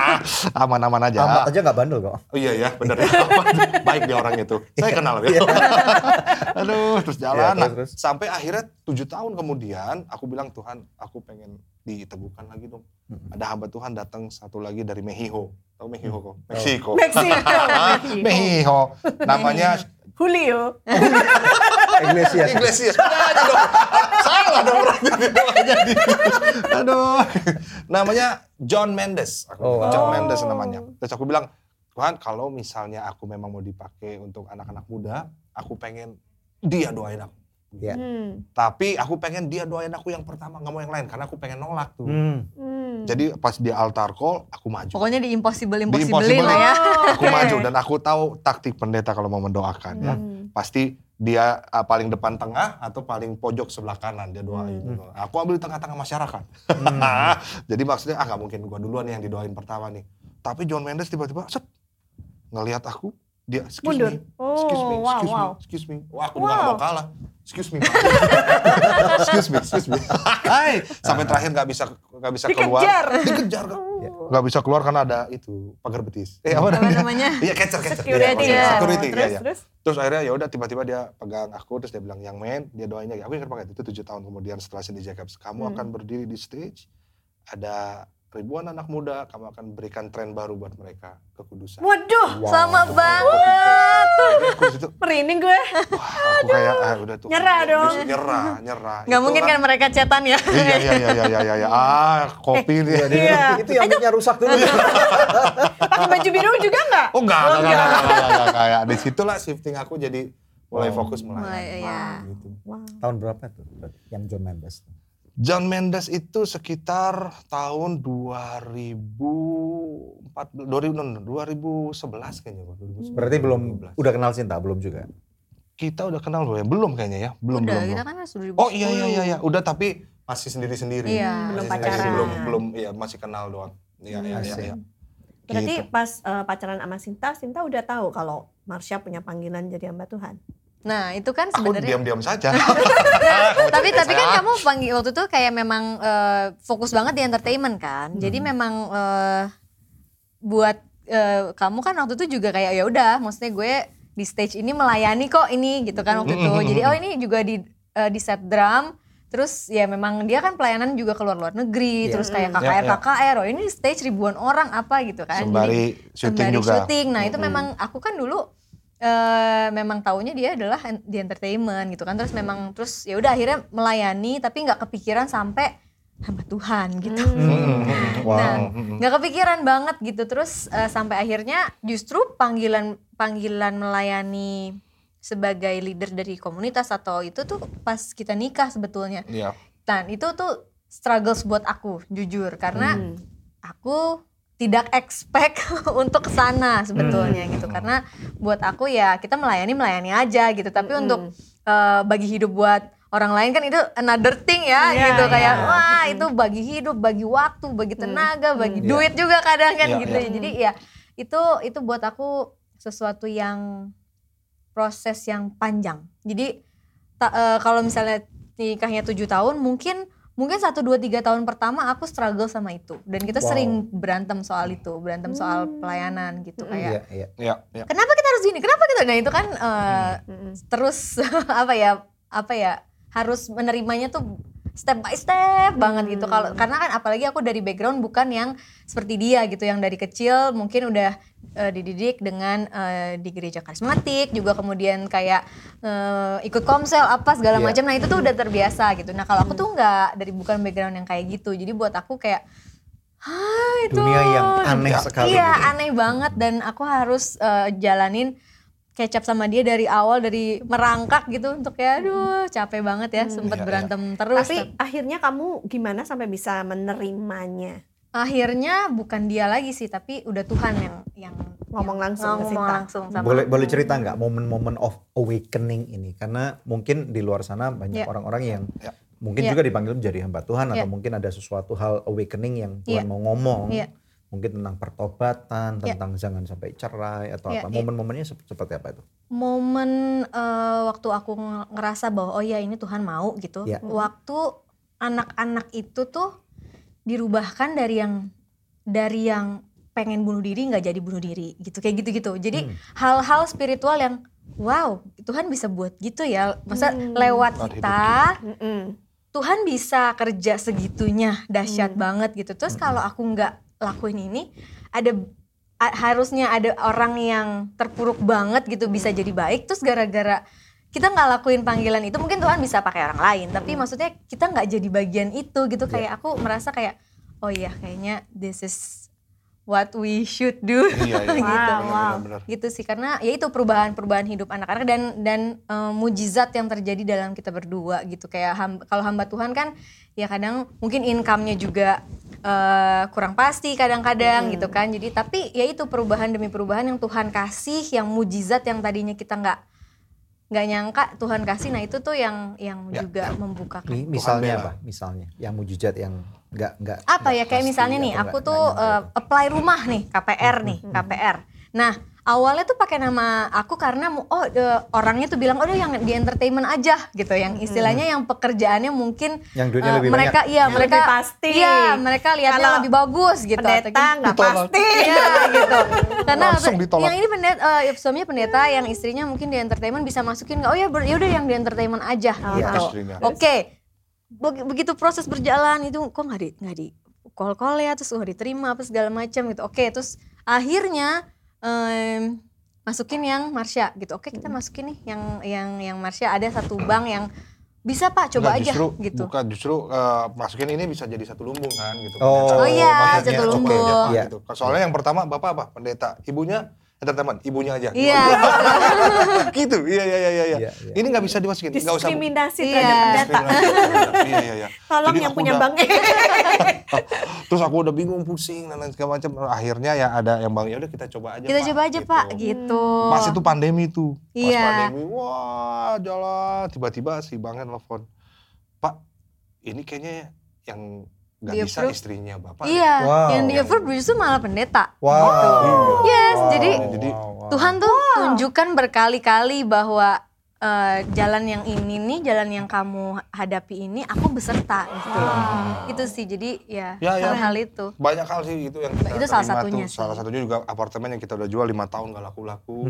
[laughs] Aman-aman aja. Ahmad aja nggak bandel kok. Oh iya ya bener ya. [laughs] Baik dia orang itu. Saya kenal ya. Aduh terus jalan. Iya, Nah, terus, terus. sampai akhirnya tujuh tahun kemudian aku bilang Tuhan aku pengen diteguhkan lagi dong. Ada hamba Tuhan datang satu lagi dari Mexico. Tahu Mexico kok? Meksiko. Meksiko. [laughs] [laughs] Mexico. Namanya [laughs] Julio. Iglesias. Iglesias. Salah dong berarti. Aduh. Namanya John Mendes. Aku Oh, John wow. Mendes namanya. Terus aku bilang, Tuhan kalau misalnya aku memang mau dipakai untuk anak-anak muda, aku pengen dia doain aku. Iya. Hmm. Tapi aku pengen dia doain aku yang pertama, nggak mau yang lain. Karena aku pengen nolak tuh. Hmm. Hmm. Jadi pas dia altar call, aku maju. Pokoknya di impossible Di impossible impossible. lah ya. Aku [laughs] maju dan aku tahu taktik pendeta kalau mau mendoakan ya. Hmm. Pasti dia uh, paling depan tengah atau paling pojok sebelah kanan dia doain. Hmm. Aku ambil di tengah-tengah masyarakat. Hmm. [laughs] Jadi maksudnya ah nggak mungkin gua duluan yang didoain pertama nih. Tapi John Mendes tiba-tiba set ngelihat aku dia excuse Mundur. me, excuse me, Oh, wow, excuse wow. me, excuse me. Wah aku juga nggak Wow. mau kalah. Excuse me, [laughs] excuse me, excuse me. Hai, sampai terakhir nggak bisa nggak bisa keluar. Dikejar. Dikejar. Oh. Nggak bisa keluar karena ada itu pagar betis. Eh apa namanya? [laughs] Iya catcher catcher. Security Iya, ya. Security terus, iya, iya. terus. Terus akhirnya ya udah tiba-tiba dia pegang aku terus dia bilang yang main dia doainnya aku ingat banget itu tujuh tahun kemudian setelah Cindy Jacobs kamu Hmm. akan berdiri di stage ada ribuan anak muda kamu akan berikan tren baru buat mereka kekudusan. Waduh, Wow. Sama banget. Di situ, merinding gue. wah aku kayak ah, udah tuh. Nyerah dong. Nyerah, nyerah. Gak Itu mungkin kan mereka cetan ya. Iya iya iya iya iya iya. iya. Ah, kopi nih. dia- Iya. Itu yang mic-nya rusak dulu. Pakai baju biru juga nggak? Oh enggak, Oh, enggak, enggak, enggak, enggak, enggak, kayak di situlah shifting aku jadi mulai Wow. fokus melayani. Mulai, iya. Gitu. Wow. Tahun berapa tuh yang John Mendes? John Mendes itu sekitar tahun 2014 2000, no, no, 2011 kayaknya Pak, 2011. Berarti belum 2012. udah kenal Cinta belum juga? kita udah kenal belum ya? Belum kayaknya ya. Belum Udah, belum. kita belum. kan harus 2010. Oh iya iya iya iya, udah tapi masih sendiri-sendiri. Iya. Masih Belum pacaran. Belum belum iya masih kenal doang. Iya iya iya. Iya. Berarti Gitu. pas eh, pacaran sama Sinta, Sinta udah tahu kalau Marsha punya panggilan jadi hamba Tuhan. Nah itu kan Aku sebenarnya. diam-diam saja. [laughs] tapi tapi kan kamu panggil waktu itu kayak memang eh, fokus banget di entertainment kan. Jadi Hmm. memang eh, buat eh, kamu kan waktu itu juga kayak ya udah, maksudnya gue di stage ini melayani kok ini gitu kan waktu itu. Hmm, hmm, Jadi hmm. oh ini juga di eh, di set drum. Terus ya memang dia kan pelayanan juga keluar luar negeri, Iya. terus kayak Ya, KKR ya. KKR, oh ini stage ribuan orang apa gitu kan. Jadi- Sembari syuting sembari juga. syuting. Nah itu memang aku kan dulu eh memang taunya dia adalah di entertainment gitu kan. Terus memang terus ya udah akhirnya melayani tapi nggak kepikiran sampai hamba Tuhan gitu. Hmm, hmm, hmm. [laughs] Wow. Nah, Hmm, nggak kepikiran banget gitu. Terus eh, sampai akhirnya justru panggilan panggilan melayani sebagai leader dari komunitas atau itu tuh pas kita nikah sebetulnya. Iya. Dan itu tuh struggles buat aku jujur karena Hmm. aku tidak expect [laughs] untuk ke sana sebetulnya gitu. Karena buat aku ya kita melayani melayani aja gitu. Tapi Mm-mm. untuk eh, bagi hidup buat orang lain kan itu another thing ya Iya, gitu. kayak iya. wah itu bagi hidup bagi waktu bagi tenaga bagi Iya. duit juga kadang kan Iya, gitu iya. ya jadi ya itu itu buat aku sesuatu yang proses yang panjang. Jadi ta- eh, kalau misalnya nikahnya tujuh tahun mungkin mungkin satu dua tiga tahun pertama aku struggle sama itu dan kita Wow. sering berantem soal itu berantem soal pelayanan gitu kayak Iya, iya. Iya, iya. kenapa kita harus gini kenapa kita nah itu kan eh, Mm-mm. terus [laughs] apa ya apa ya harus menerimanya tuh step by step banget gitu kalau karena kan apalagi aku dari background bukan yang seperti dia gitu yang dari kecil mungkin udah eh, dididik dengan eh, di gereja karismatik juga kemudian kayak eh, ikut komsel apa segala Iya. macam nah itu tuh udah terbiasa gitu nah kalau aku tuh nggak dari bukan background yang kayak gitu jadi buat aku kayak Hah, itu Dunia yang aneh Ya. sekali. Iya gitu. aneh banget dan aku harus eh, jalanin kecap sama dia dari awal dari merangkak gitu untuk ya aduh capek banget ya sempet Iya, iya. berantem terus. Tapi akhirnya kamu gimana sampai bisa menerimanya? akhirnya bukan dia lagi sih tapi udah Tuhan yang yang Ngomong yang langsung ke ngomong Sinta. langsung sama Boleh aku. boleh cerita nggak momen-momen of awakening ini? Karena mungkin di luar sana banyak Iya. orang-orang yang Ya. mungkin Iya. juga dipanggil menjadi hamba Tuhan atau Iya. mungkin ada sesuatu hal awakening yang Tuhan Iya. mau ngomong. Mungkin tentang pertobatan, Ya. tentang jangan sampai cerai atau Ya, apa. ya. Momen-momennya sep- seperti apa itu? momen eh, waktu aku nge- ngerasa bahwa oh ya ini Tuhan mau gitu. Ya. Waktu anak-anak itu tuh dirubahkan dari yang dari yang pengen bunuh diri nggak jadi bunuh diri gitu kayak gitu-gitu. Jadi Hmm. hal-hal spiritual yang wow Tuhan bisa buat gitu ya. Masa Hmm. lewat kita Mm-mm. Tuhan bisa kerja segitunya dahsyat Hmm. banget gitu. Terus kalau aku nggak lakuin ini, ada a- harusnya ada orang yang terpuruk banget gitu bisa jadi baik. Terus gara-gara kita nggak lakuin panggilan itu, mungkin Tuhan bisa pakai orang lain. Tapi maksudnya kita nggak jadi bagian itu gitu. Kayak aku merasa kayak, oh iya kayaknya this is what we should do. Iya, iya. [laughs] gitu. Wow, wow. Gitu sih karena ya itu perubahan-perubahan hidup anak-anak dan dan eh, mujizat yang terjadi dalam kita berdua gitu kayak ham- kalau hamba Tuhan kan ya kadang mungkin income-nya juga eh, kurang pasti kadang-kadang gitu kan jadi tapi ya itu perubahan demi perubahan yang Tuhan kasih yang mujizat yang tadinya kita nggak nggak nyangka Tuhan kasih nah itu tuh yang yang Ya. juga membukakan Mi- Misalnya apa? Misalnya yang mujizat yang nggak nggak apa nggak ya kayak misalnya nih aku tuh nyangka uh, itu. apply rumah nih KPR nih KPR nah awalnya tuh pakai nama aku karena oh eh, orangnya tuh bilang oh yang di entertainment aja gitu yang istilahnya yang pekerjaannya mungkin yang eh, lebih mereka banyak. iya Yang mereka lebih pasti. iya mereka lihatnya Kalau lebih bagus gitu atau Pendeta nggak pasti. Iya gitu. [laughs] Karena Langsung ditolak. yang ini pendeta, eh, suaminya pendeta, yang istrinya mungkin di entertainment bisa masukin nggak? Oh ya, ya udah yang di entertainment aja Oh, gitu. Oke, Beg- begitu proses berjalan itu kok nggak di nggak di call call ya, terus nggak diterima apa segala macam gitu. Oke, terus akhirnya em, masukin yang Marsha gitu. Oke, kita masukin nih yang yang yang Marsha ada satu bank yang bisa pak coba Enggak, aja justru, gitu. Bukan justru eh, masukin ini bisa jadi satu lumbung kan gitu. Oh, Pendeta. Oh iya, satu lumbung. Pak, Iya. gitu. Soalnya yang pertama bapak apa? Pendeta. Ibunya entertainment. Ibunya aja. Iya. [laughs] gitu. Iya iya iya iya. Iya, iya. Ini nggak bisa dimasukin. Nggak usah. Diskriminasi Iya. terhadap pendeta. iya iya iya. Tolong Jadi yang punya udah- banknya. [laughs] Terus aku udah bingung, pusing dan lain segala macam. Akhirnya ya ada yang bang, ya udah kita coba aja. Kita Pak," coba aja gitu. pak gitu. Pas itu pandemi tuh. Pas Iya. pandemi, wah jalan. Tiba-tiba si bangnya nelfon. Pak, ini kayaknya yang nggak bisa approve. istrinya bapak. Iya, Wow. yang di approve justru malah pendeta. Wow. Yes, Wow, jadi wow, wow. Tuhan tuh tunjukkan berkali-kali bahwa eh, jalan yang ini nih, jalan yang kamu hadapi ini, aku beserta gitu. Itu sih, jadi ya, Ya, ya. hal-hal itu. Banyak hal sih itu yang kita Itu salah satunya tuh. sih. Salah satunya juga apartemen yang kita udah jual lima tahun gak laku-laku.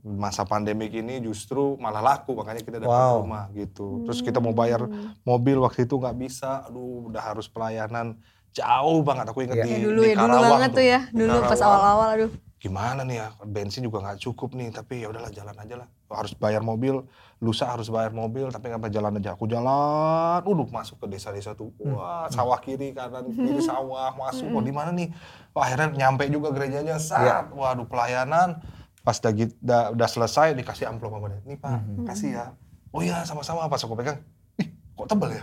Masa pandemik ini justru malah laku makanya kita dapat Wow. rumah gitu. Terus kita mau bayar mobil waktu itu nggak bisa. Aduh, udah harus pelayanan jauh banget. Aku inget Ya. di, Ya dulu di ya, dulu Karawang banget tuh ya. Dulu pas Karawang. awal-awal aduh. Gimana nih ya, bensin juga nggak cukup nih. Tapi ya udahlah jalan aja lah. Harus bayar mobil, lusa harus bayar mobil. Tapi nggak apa jalan aja. Aku jalan, uduk masuk ke desa-desa tuh. Wah, sawah kiri kanan [laughs] kiri sawah masuk. Wah di mana nih? Wah, akhirnya nyampe juga gerejanya. Saat, waduh pelayanan. Pas udah, udah, udah selesai dikasih amplop sama dia. Nih pak, kasih ya. Oh iya sama-sama. Pas aku pegang, ih kok tebel ya?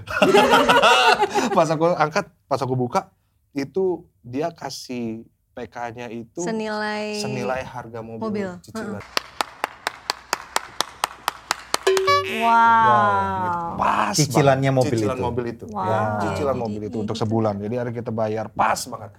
[laughs] pas aku angkat, pas aku buka, itu dia kasih PK-nya itu Senilai, senilai harga mobil, mobil. cicilan. Wow. Pas Cicilannya banget. mobil cicilan itu. mobil itu. Wow. Ya, cicilan mobil itu untuk sebulan. Jadi hari kita bayar pas banget.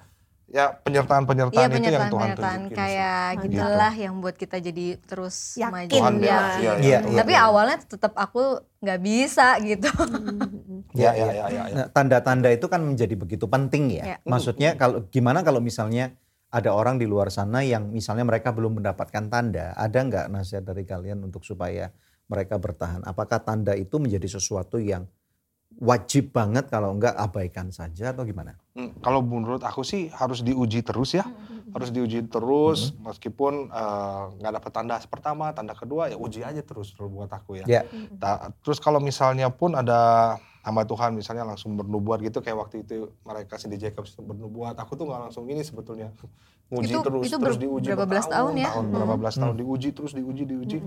Ya penyertaan-penyertaan Iya itu yang Tuhan tunjukin. kayak Gitu. gitulah yang buat kita jadi terus Yakin maju. Tuhan Iya. Ya. Iya, Iya, Tuhan Tapi bela. awalnya tetap aku nggak bisa gitu. [laughs] Ya, ya, ya, ya, ya. Nah, tanda-tanda itu kan menjadi begitu penting ya. Ya. Maksudnya kalau gimana kalau misalnya ada orang di luar sana yang misalnya mereka belum mendapatkan tanda, ada nggak nasihat dari kalian untuk supaya mereka bertahan? Apakah tanda itu menjadi sesuatu yang wajib banget kalau enggak abaikan saja atau gimana? Hmm, Kalau menurut aku sih harus diuji terus ya. Harus diuji terus meskipun eh, nggak dapat tanda pertama, tanda kedua ya uji aja terus kalau buat aku ya. Ya. Ta- terus kalau misalnya pun ada hamba Tuhan misalnya langsung bernubuat gitu kayak waktu itu mereka Cindy Jacobs bernubuat, aku tuh nggak langsung ini sebetulnya nguji Itu- terus itu terus ber- diuji berapa belas tahun ya? tahun, Hmm. berapa belas tahun diuji terus diuji diuji.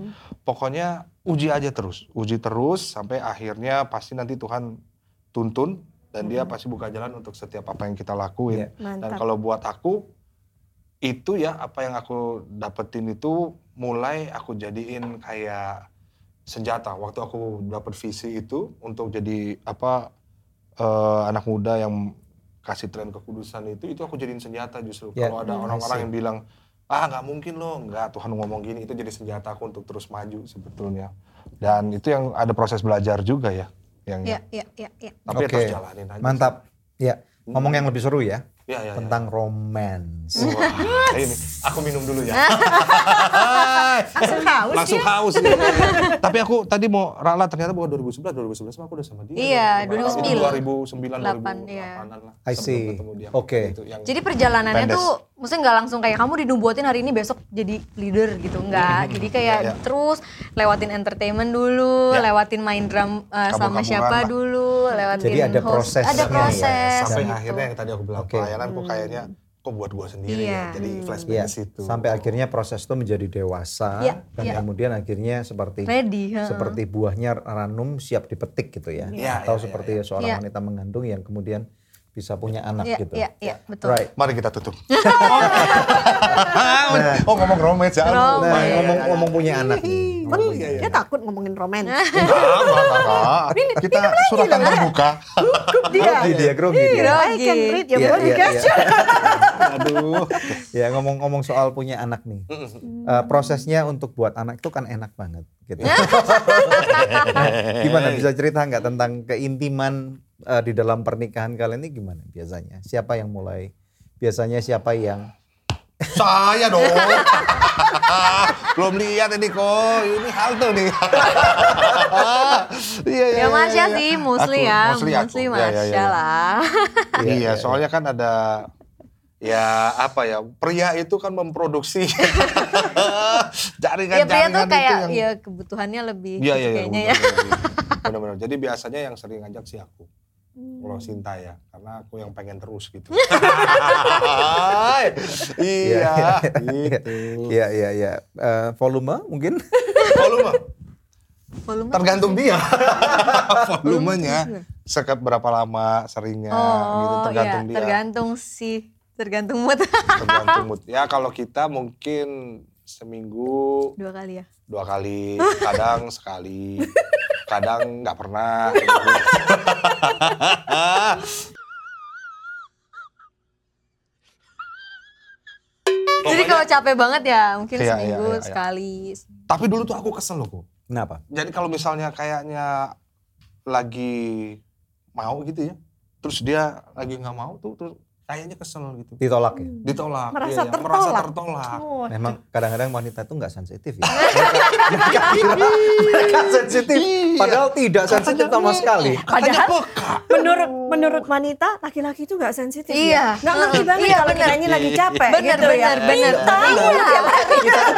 Pokoknya uji aja terus, uji terus sampai akhirnya pasti nanti Tuhan tuntun dan dia pasti buka jalan untuk setiap apa yang kita lakuin. Iya. Dan kalau buat aku itu ya apa yang aku dapetin itu mulai aku jadiin kayak senjata. Waktu aku dapet visi itu untuk jadi apa eh, anak muda yang kasih tren kekudusan itu itu aku jadiin senjata justru. Ya, kalau ada hmm, orang-orang yang bilang ah nggak mungkin loh nggak Tuhan ngomong gini itu jadi senjata aku untuk terus maju sebetulnya. Dan itu yang ada proses belajar juga ya yang Iya, iya, iya, iya. tapi ya Oke, terus jalanin aja Mantap. Ya, ngomong yang lebih seru ya ya, ya, ya. tentang romance. Wah, ini aku minum dulu ya [laughs] Langsung haus langsung ya. haus ya. Tapi aku tadi mau rala ternyata bahwa 2011 2011 mah aku udah sama dia. Iya, Itu 2009. 2009 Delapan, 2008 iya. lah. I see. ketemu dia. Oke. Yang Jadi perjalanannya Pendes. tuh maksudnya nggak langsung kayak kamu dinubuatin hari ini besok jadi leader gitu enggak. Jadi kayak Iya, iya. terus lewatin entertainment dulu, Ya. lewatin main drum uh, sama siapa lah. dulu, lewatin Jadi ada host. prosesnya Ada ya, proses. sampai gitu. akhirnya yang tadi aku bilang Oke. pelayanan kok kayaknya kok buat gua sendiri Iya. ya. Jadi flashback Iya, ke situ. sampai akhirnya proses itu menjadi dewasa Iya, dan iya. kemudian akhirnya seperti ready. heeh. seperti buahnya ranum siap dipetik gitu ya, Iya, atau iya, seperti iya. seorang Iya. wanita mengandung yang kemudian bisa punya anak Iya, gitu. iya, iya, betul. Right. Mari kita tutup. [laughs] [laughs] oh ngomong romance ya. Romance. Nah, Iya, ngomong-ngomong punya anak nih. Ngomong punya dia takut ngomongin romen. Enggak. [laughs] Kita suratan terbuka. dia. Grogi dia grogi dia. I Grogi. can read your Iya, body iya, iya. Aduh. Ya ngomong-ngomong soal punya anak nih, Eh, prosesnya untuk buat anak itu kan enak banget. Gitu. Nah, gimana bisa cerita nggak tentang keintiman eh, di dalam pernikahan kalian ini gimana biasanya? Siapa yang mulai? Biasanya siapa yang? Saya dong. [laughs] Belum lihat ini kok. Ini halte nih. [laughs] Iya, iya. Ya Masya iya, sih, iya. Musli Aku, ya, Musli aku. Musli Ya, ya, ya, Masya ya. lah. [laughs] Iya, Iya, iya, soalnya kan ada ya apa ya pria itu kan memproduksi jaringan Ya pria tuh kayak itu yang ya kebutuhannya lebih Iya gitu iya iya kayaknya ya. benar-benar. Jadi biasanya yang sering ngajak sih aku. Kalau Sinta ya, karena aku yang pengen terus gitu. [laughs] iya, gitu. Iya iya iya. Eh, volume mungkin? Volume Volume tergantung dia. [laughs] Volumenya sekat berapa lama seringnya gitu Oh tergantung iya, dia. tergantung sih, tergantung mood. tergantung mood. [laughs] Ya kalau kita mungkin seminggu Dua kali ya. dua kali, kadang sekali, kadang nggak pernah. Jadi kalau capek banget ya mungkin Iya, iya, seminggu iya, iya. sekali. Tapi dulu tuh aku kesel loh, kok. Kenapa? Jadi kalau misalnya kayaknya lagi mau gitu ya, terus dia lagi nggak mau tuh, terus kayaknya kesel gitu. Ditolak ya? Ditolak. Merasa iya, iya, tertolak. Merasa tertolak. Oh, Memang kadang-kadang wanita itu nggak sensitif ya. [laughs] mereka, kira mereka sensitif, padahal tidak sensitif sama sekali. Katanya peka. menurut menurut wanita laki-laki itu nggak sensitif Iya. ya. Nggak ngerti banget Iya, kalau kita ini lagi capek Benar, gitu ya. benar, benar. Iya.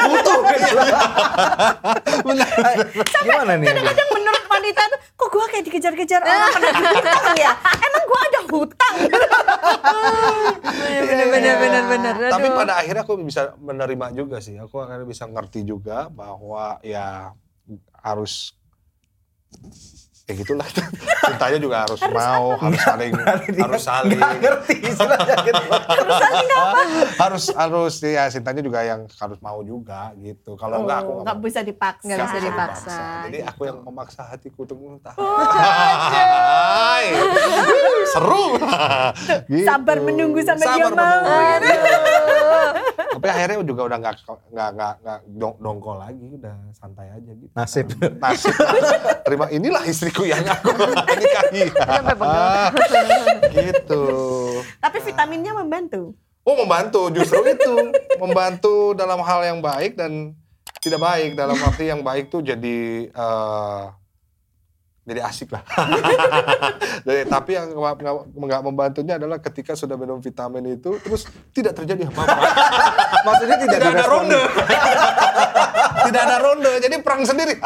butuh Gimana nih? Kadang menurut wanita tuh kok gua kayak dikejar-kejar orang [laughs] penagih hutang ya. Emang gua ada hutang. [laughs] Bener bener bener bener. Tapi pada akhirnya aku bisa menerima juga sih. Aku akhirnya bisa ngerti juga bahwa ya harus ya gitulah. [laughs] Cintanya juga harus, mau, harus saling, harus saling. Nggak ngerti [laughs] istilahnya gitu. harus harus ya cintanya juga yang harus mau juga gitu. Kalau enggak aku Oh, nggak bisa dipaksa. Nggak bisa dipaksa. Jadi gitu. aku yang memaksa hatiku untuk tahan. Oh. [laughs] Seru. Gitu. Sabar menunggu sampai dia Sabar mau. menunggu. Tapi akhirnya juga udah nggak nggak nggak nggak dong- dongkol lagi, udah santai aja gitu. Nasib. [laughs] Nasib. Terima inilah istriku yang aku nikahi. Sampai [laughs] pegel. [laughs] gitu. Tapi vitaminnya membantu. Oh membantu justru itu membantu dalam hal yang baik dan tidak baik dalam arti yang baik tuh jadi eh, jadi asik lah. [laughs] Jadi, tapi yang nggak- membantunya adalah ketika sudah minum vitamin itu terus tidak terjadi apa-apa. [laughs] Maksudnya tidak, tidak ada ronde. [laughs] tidak ada ronde, jadi perang sendiri.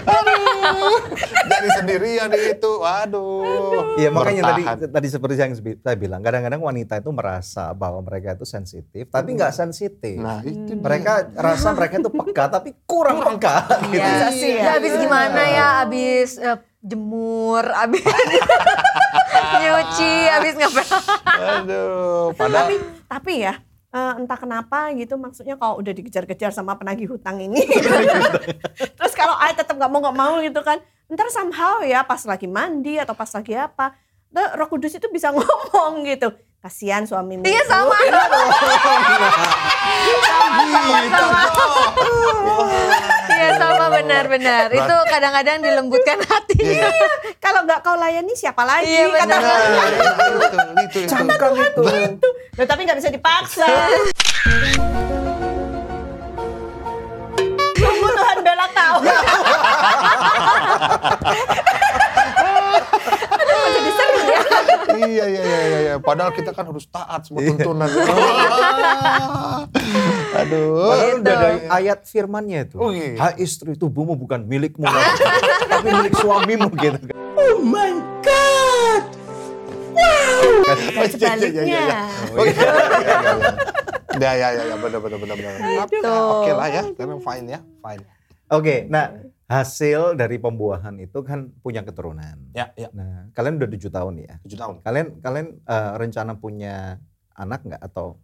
Aduh. Jadi sendirian itu, waduh. Iya makanya tadi Bertahan. tadi seperti yang saya bilang kadang-kadang wanita itu merasa bahwa mereka itu sensitif tapi nggak sensitif. Nah itu mereka rasa [laughs] mereka itu peka tapi kurang peka. gitu. Iya. Bisa sih ya. Ya, abis gimana ya, abis eh, jemur, abis [laughs] nyuci, abis ngapain? Aduh, padahal Tapi tapi ya eh, entah kenapa gitu maksudnya kalau udah dikejar-kejar sama penagih hutang ini [laughs] terus kalau ayah tetap nggak mau nggak mau gitu kan ntar somehow ya pas lagi mandi atau pas lagi apa, tuh Roh Kudus itu bisa ngomong gitu. Kasihan suamimu. Iya sama. Iya sama benar-benar. Itu kadang-kadang dilembutkan hati. Iya. Kalau nggak kau layani siapa lagi? Iya, Kata benar. Nah, itu, itu, itu. Loh, tapi nggak bisa dipaksa. Tunggu Tuhan bela kau. [laughs] Aduh, jadi seru ya. iya, iya, iya, iya, iya. Padahal kita kan harus taat semua tuntunan. [laughs] Aduh. Padahal udah ada Gitu. ayat firmannya itu. Oh, iya. Hai istri tubuhmu bukan milikmu lagi, tapi milik suamimu gitu. Dan sebaliknya. [laughs] Oh, iya, iya, iya, iya. Ya, ya, ya, ya, benar, benar, benar, benar. Oke lah ya, karena fine ya, fine. Oke, nah hasil dari pembuahan itu kan punya keturunan. Ya, ya, Nah, kalian udah tujuh tahun ya. tujuh tahun. Kalian kalian eh, rencana punya anak nggak atau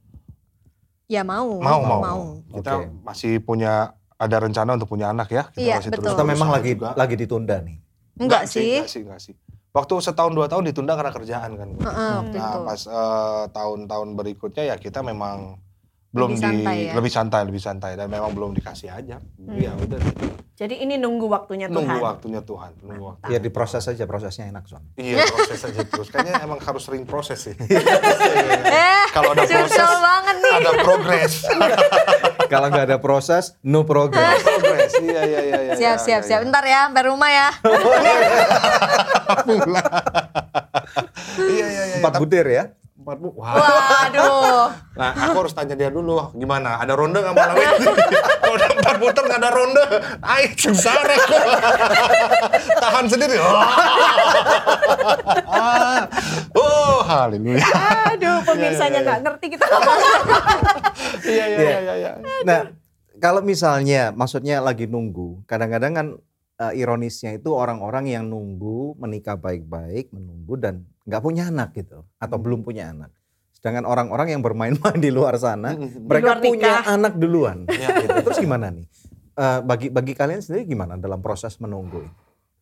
Ya mau. Mau, mau, mau. Kita Oke. masih punya ada rencana untuk punya anak ya. Kita Iya, masih betul. terus atau memang lagi juga. lagi ditunda nih? Enggak sih. Enggak sih, enggak sih. Waktu setahun dua tahun ditunda karena kerjaan kan. Heeh, waktu Nah, itu. pas eh, tahun-tahun berikutnya ya kita memang belum Lebih di santai ya? lebih santai, lebih santai dan memang belum dikasih aja. Ya udah Jadi ini nunggu waktunya nunggu Tuhan. waktunya Tuhan, nunggu waktu. Ya diproses aja prosesnya enak soalnya. Iya, proses aja terus. Kayaknya emang harus sering proses sih. [laughs] Eh, Kalau ada proses, banget nih. ada progres. [laughs] Kalau nggak ada proses, no progress. progres. Iya, iya, iya, iya. Siap, iya, siap, iya, siap. iya. Ntar ya, sampai rumah ya. [laughs] Iya, iya, iya. Empat butir ya. Empat bu. Wah. Waduh. Nah, aku harus tanya dia dulu, gimana? Ada ronde nggak malam [laughs] ini? Kalau udah empat puter nggak ada ronde, ay sengsara aku. [laughs] Tahan sendiri. [laughs] Ah. oh, haleluya. Aduh, pemirsanya iya, nggak ngerti kita ngomong. Iya, iya, iya, iya, iya. Nah, kalau misalnya maksudnya lagi nunggu, kadang-kadang kan eh, ironisnya itu orang-orang yang nunggu menikah baik-baik, menunggu dan nggak punya anak gitu atau Hmm. belum punya anak. Sedangkan orang-orang yang bermain-main di luar sana, Hmm. mereka luar punya nikah. anak duluan. [laughs] Ya, gitu. Terus gimana nih? Eh, bagi bagi kalian sendiri gimana dalam proses menunggu?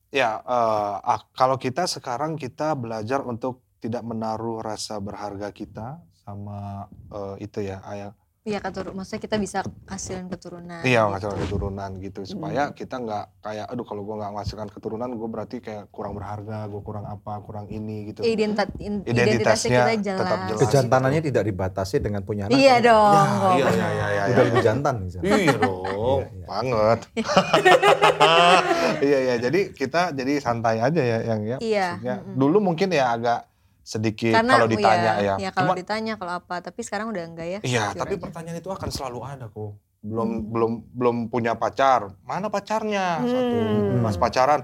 Ya, eh, ah, kalau kita sekarang kita belajar untuk tidak menaruh rasa berharga kita sama eh, itu ya, ayah. Iya keturun, maksudnya kita bisa hasilin keturunan. Iya, gitu. menghasilkan keturunan gitu supaya kita nggak kayak, aduh kalau gue nggak menghasilkan keturunan, gue berarti kayak kurang berharga, gue kurang apa, kurang ini gitu. Identitas, Identitasnya identitasnya kita tetap jelas. Kejantanannya tidak dibatasi dengan punya anak. Iya dong. Ya, kok. iya, iya, iya, iya, Udah iya. lebih jantan misalnya. Iya dong, Iya, iya. banget. [laughs] iya iya, jadi kita jadi santai aja ya yang ya. Iya, maksudnya. mm-mm. Dulu mungkin ya agak sedikit Karena kalau ditanya ya, ya. ya kalau Cuma- ditanya kalau apa, tapi sekarang udah enggak ya. Iya, tapi aja. pertanyaan itu akan selalu ada kok. Belum Hmm. belum belum punya pacar. Mana pacarnya? Satu. Hmm. Pas pacaran,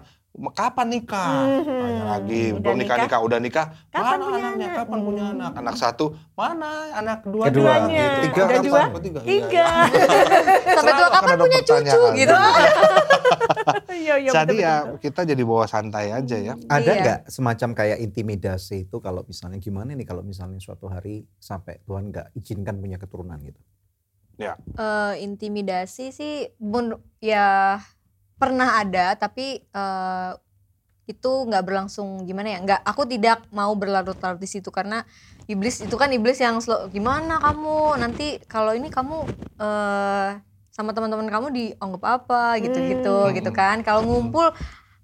kapan nikah? Hmm. Tanya lagi, Udah belum nikah nikah, udah nikah. Kapan mana punya anaknya? anak? Kapan punya Hmm. anak? Anak satu, mana anak kedua? Kedua, Keduanya. tiga, kapan? dua? Tiga. Iya, Tiga. [laughs] Sampai tua kapan punya cucu gitu. [laughs] Iya, iya, Jadi betul, ya betul. kita jadi bawa santai aja ya. Ada Iya. nggak semacam kayak intimidasi itu kalau misalnya gimana nih kalau misalnya suatu hari sampai Tuhan nggak izinkan punya keturunan gitu? Eh, intimidasi sih ya pernah ada tapi eh, itu nggak berlangsung gimana ya nggak aku tidak mau berlarut-larut di situ karena iblis itu kan iblis yang selo- gimana kamu? Nanti kalau ini kamu eh sama teman-teman kamu dianggap apa? gitu-gitu Hmm. gitu kan. Kalau ngumpul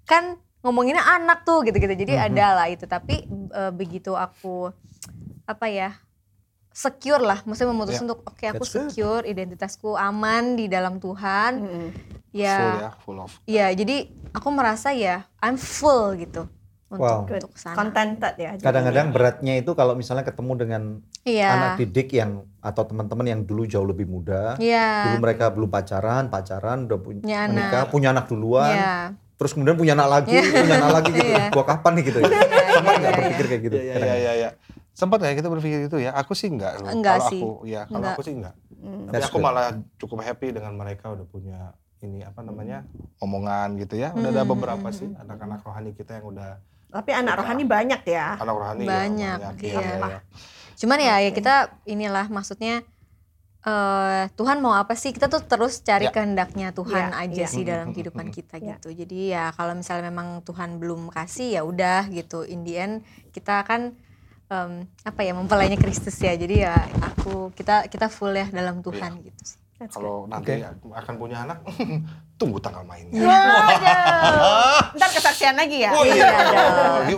kan ngomonginnya anak tuh gitu-gitu. Jadi Mhm. ada lah itu. Tapi eh, begitu aku apa ya secure lah maksudnya memutuskan untuk oke aku That's good. secure identitasku aman di dalam Tuhan Mm-mm. Full ya ya, full of. ya jadi aku merasa ya I'm full gitu Wow. untuk untuk sana Contented ya. Kadang-kadang beratnya itu kalau misalnya ketemu dengan iya anak didik yang atau teman-teman yang dulu jauh lebih muda, iya dulu mereka belum pacaran, pacaran udah punya Punya menikah, anak. punya anak duluan, iya terus kemudian punya anak lagi, Iya. punya anak lagi gitu. Iya. Gua kapan nih gitu ya? Iya, Sempat iya, nggak berpikir kayak gitu? Iya iya iya iya. Ya. Sempat nggak kita berpikir itu ya? Aku sih enggak. loh. Enggak kalau sih. Aku, ya, kalau Enggak. aku sih enggak. Mm. Tapi aku good. malah cukup happy dengan mereka udah punya ini apa namanya omongan gitu ya. Udah ada Hmm, beberapa hmm, sih anak-anak rohani kita yang udah Tapi anak rohani banyak ya. anak rohani Banyak, ya, iya. iya, iya. cuman ya ya Oke. kita inilah maksudnya eh, Tuhan mau apa sih? Kita tuh terus cari Ya. kehendaknya Tuhan Iya, aja iya. sih dalam Mm, mm, kehidupan mm, kita Iya. gitu. Jadi ya kalau misalnya memang Tuhan belum kasih ya udah gitu. In the end kita kan em, apa ya mempelainya Kristus ya. Jadi ya aku kita kita full ya dalam Tuhan gitu sih. That's Kalau nanti akan punya anak, [laughs] tunggu tanggal mainnya. Waduh. Ntar kesaksian lagi ya? Oh iya. Iya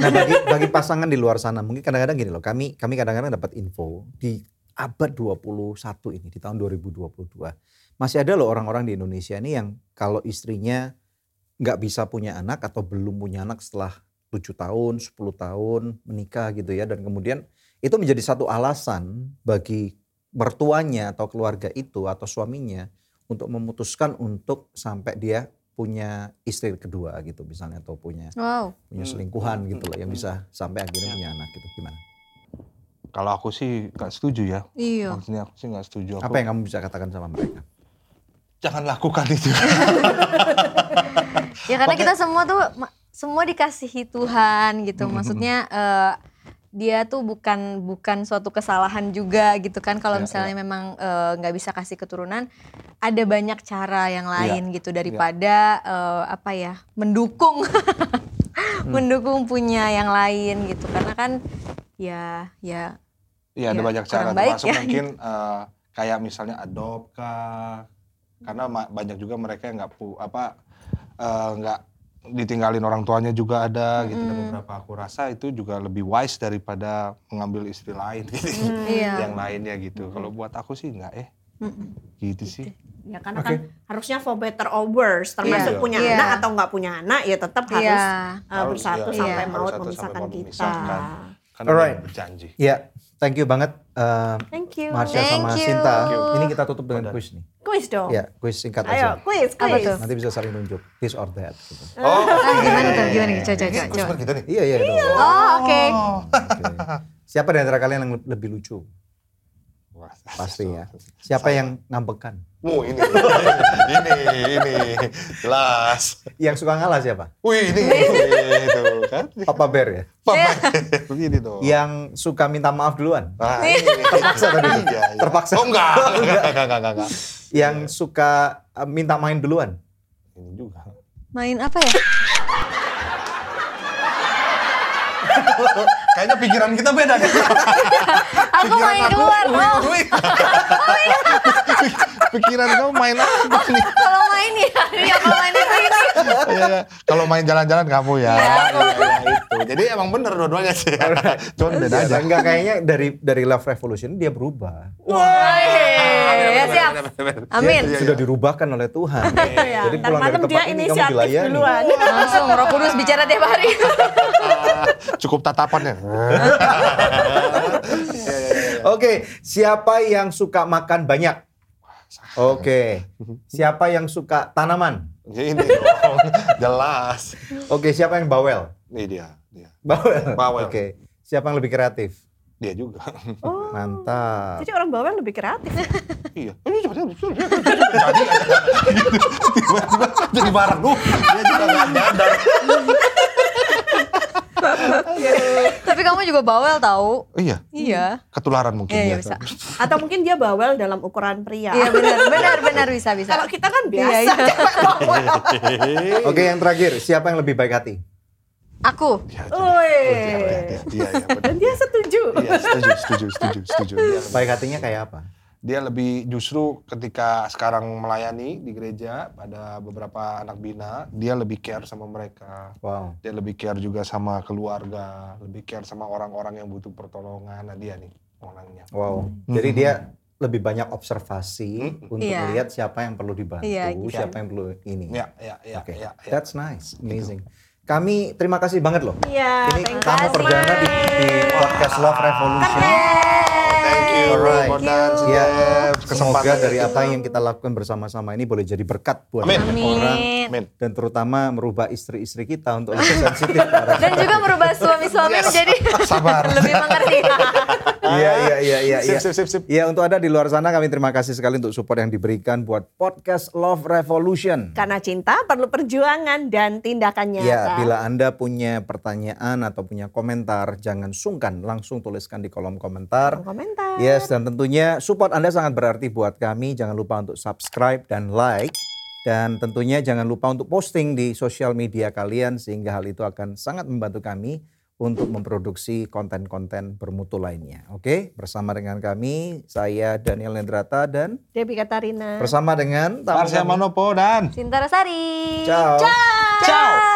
Nah bagi, bagi pasangan di luar sana mungkin kadang-kadang gini loh, kami kami kadang-kadang dapat info di abad 21 ini di tahun 2022 masih ada loh orang-orang di Indonesia ini yang kalau istrinya nggak bisa punya anak atau belum punya anak setelah 7 tahun, 10 tahun menikah gitu ya dan kemudian itu menjadi satu alasan bagi mertuanya atau keluarga itu atau suaminya untuk memutuskan untuk sampai dia punya istri kedua gitu misalnya atau punya Wow. punya Hmm. selingkuhan gitu loh yang Hmm. bisa sampai akhirnya punya anak gitu gimana? Kalau aku sih nggak setuju ya. Iya. Maksudnya aku sih nggak setuju. Aku, Apa yang kamu bisa katakan sama mereka? Jangan lakukan itu. [laughs] Ya karena Makanya- kita semua tuh semua dikasihi Tuhan gitu. Mm, mm, mm. Maksudnya eh, dia tuh bukan bukan suatu kesalahan juga gitu kan kalau Ya, misalnya memang eh, nggak bisa kasih keturunan ada banyak cara yang lain gitu daripada eh, apa ya mendukung [laughs] mendukung punya yang lain gitu karena kan ya ya Iya ada Ya, banyak cara baik termasuk ya. mungkin [laughs] eh, kayak misalnya adopt kah. Karena banyak juga mereka yang nggak pu apa nggak ditinggalin orang tuanya juga ada gitu dan Mm. beberapa aku rasa itu juga lebih wise daripada mengambil istri lain [laughs] gitu. Iya. yang lainnya gitu. Kalau buat aku sih nggak eh Mm-mm. gitu sih. Ya karena Oke. kan harusnya for better or worse, termasuk Iya. punya Iya. anak atau nggak punya anak ya tetap harus Iya. uh, Harus, bersatu iya. sampai Iya. maut Harus memisahkan maut kita. Karena Alright. dia berjanji. Ya, thank you banget eh, Thank you. Marsha sama Thank you. Sinta. Thank you. Ini kita tutup dengan kuis nih. Kuis dong. Ya, kuis singkat. Ayo, aja. kuis, Apa kuis. tuh? Nanti bisa saling nunjuk this or that. Gitu. Oh, Ah, gimana tuh gimana coba coba ini coba, kuis kita nih. Iya, iya. dong. Oh oke. Oke. Siapa di antara kalian yang lebih lucu? Wah, Pasti ya. Siapa yang ngambekan? Oh ini, ini, ini, jelas. Yang suka ngalah siapa? Wih ini, itu kan. Papa Bear ya? Papa, begini dong. Yang suka minta maaf duluan? Ah, ini. Terpaksa tadi? Iya, iya. Terpaksa. Oh enggak, [laughs] enggak, enggak, enggak, enggak, enggak. Yang suka eh, minta main duluan? Ini juga. Main apa ya? [laughs] Kayaknya pikiran kita beda deh. [laughs] Aku main keluar. [laughs] Oh, Wih. [laughs] pikiran kamu main apa nih? kalau main ya, ya kalau main itu ini. Iya, iya. Kalau main jalan-jalan kamu ya. Iya, iya, itu. Jadi emang bener dua-duanya sih. Cuman beda aja. Enggak kayaknya dari dari Love Revolution dia berubah. Wah, ya siap. Amin. Dia sudah dirubahkan oleh Tuhan. Iya. Jadi pulang dari malam tempat dia ini kamu dilayani. duluan. Langsung Roh Kudus bicara tiap hari. Cukup tatapannya. [laughs] Oke, siapa yang suka makan banyak? Oke. Siapa yang suka tanaman? Ini dong, jelas. Oke, siapa yang bawel? Ini dia, dia. Bawel. Bawel. Oke. Siapa yang lebih kreatif? Dia juga. Oh. Mantap. Jadi orang bawel lebih kreatif. Iya. Ini coba jadi tiba-tiba jadi bareng lu. Dia juga nggak nyadar. [laughs] Tapi kamu juga bawel tahu. Iya, Iya. ketularan mungkin Iya, ya. iya bisa. Atau mungkin dia bawel dalam ukuran pria. Iya benar, benar, benar bisa bisa. Kalau kita kan biasa Iya, iya. [laughs] Oke, yang terakhir, siapa yang lebih baik hati? Aku. Iya, Woi. iya, iya, iya, benar. Dan dia setuju. Iya, setuju, setuju, setuju, setuju. Lebih- Baik hatinya kayak apa? Dia lebih justru ketika sekarang melayani di gereja pada beberapa anak bina, dia lebih care sama mereka. Wow. Dia lebih care juga sama keluarga, lebih care sama orang-orang yang butuh pertolongan. Nah, dia nih orangnya. Wow. Jadi dia lebih banyak observasi Hmm. untuk Iya. melihat siapa yang perlu dibantu, Iya, gitu. siapa yang perlu ini. Ya, ya, ya, Oke. ya, ya. That's nice, amazing. Kami terima kasih banget loh. Iya, Ini kamu perdana di, di podcast Love Revolution. Thank you, Alright. Mordan, Ya, Steph. semoga Kesempatan dari itu. apa yang kita lakukan bersama-sama ini boleh jadi berkat buat Amin. orang Amin. Dan terutama merubah istri-istri kita untuk lebih sensitif. [laughs] Dan juga merubah suami-suami Yes. menjadi [laughs] Sabar. [laughs] lebih mengerti. Iya iya iya iya. Sip, iya. sip, sip, sip. Ya untuk Anda di luar sana kami terima kasih sekali untuk support yang diberikan buat podcast Love Revolution. Karena cinta perlu perjuangan dan tindakan nyata. Ya, bila Anda punya pertanyaan atau punya komentar, jangan sungkan langsung tuliskan di kolom komentar. Komentar. Yes, dan tentunya support Anda sangat berarti buat kami. Jangan lupa untuk subscribe dan like. Dan tentunya jangan lupa untuk posting di sosial media kalian sehingga hal itu akan sangat membantu kami untuk memproduksi konten-konten bermutu lainnya. Oke, bersama dengan kami, saya Daniel Nendrata dan Debbie Katarina. bersama dengan Marsha. Manopo dan Cinta Rasari. Ciao. Ciao. Ciao.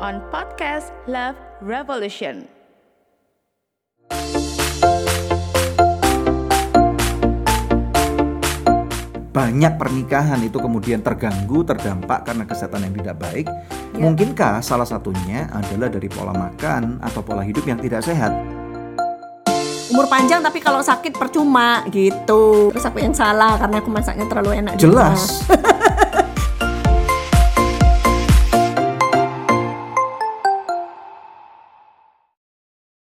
on podcast Love Revolution. banyak pernikahan itu kemudian terganggu, terdampak karena kesehatan yang tidak baik. Ya. Mungkinkah salah satunya adalah dari pola makan atau pola hidup yang tidak sehat? Umur panjang tapi kalau sakit percuma gitu. Terus aku yang salah karena aku masaknya terlalu enak. Jelas. [laughs]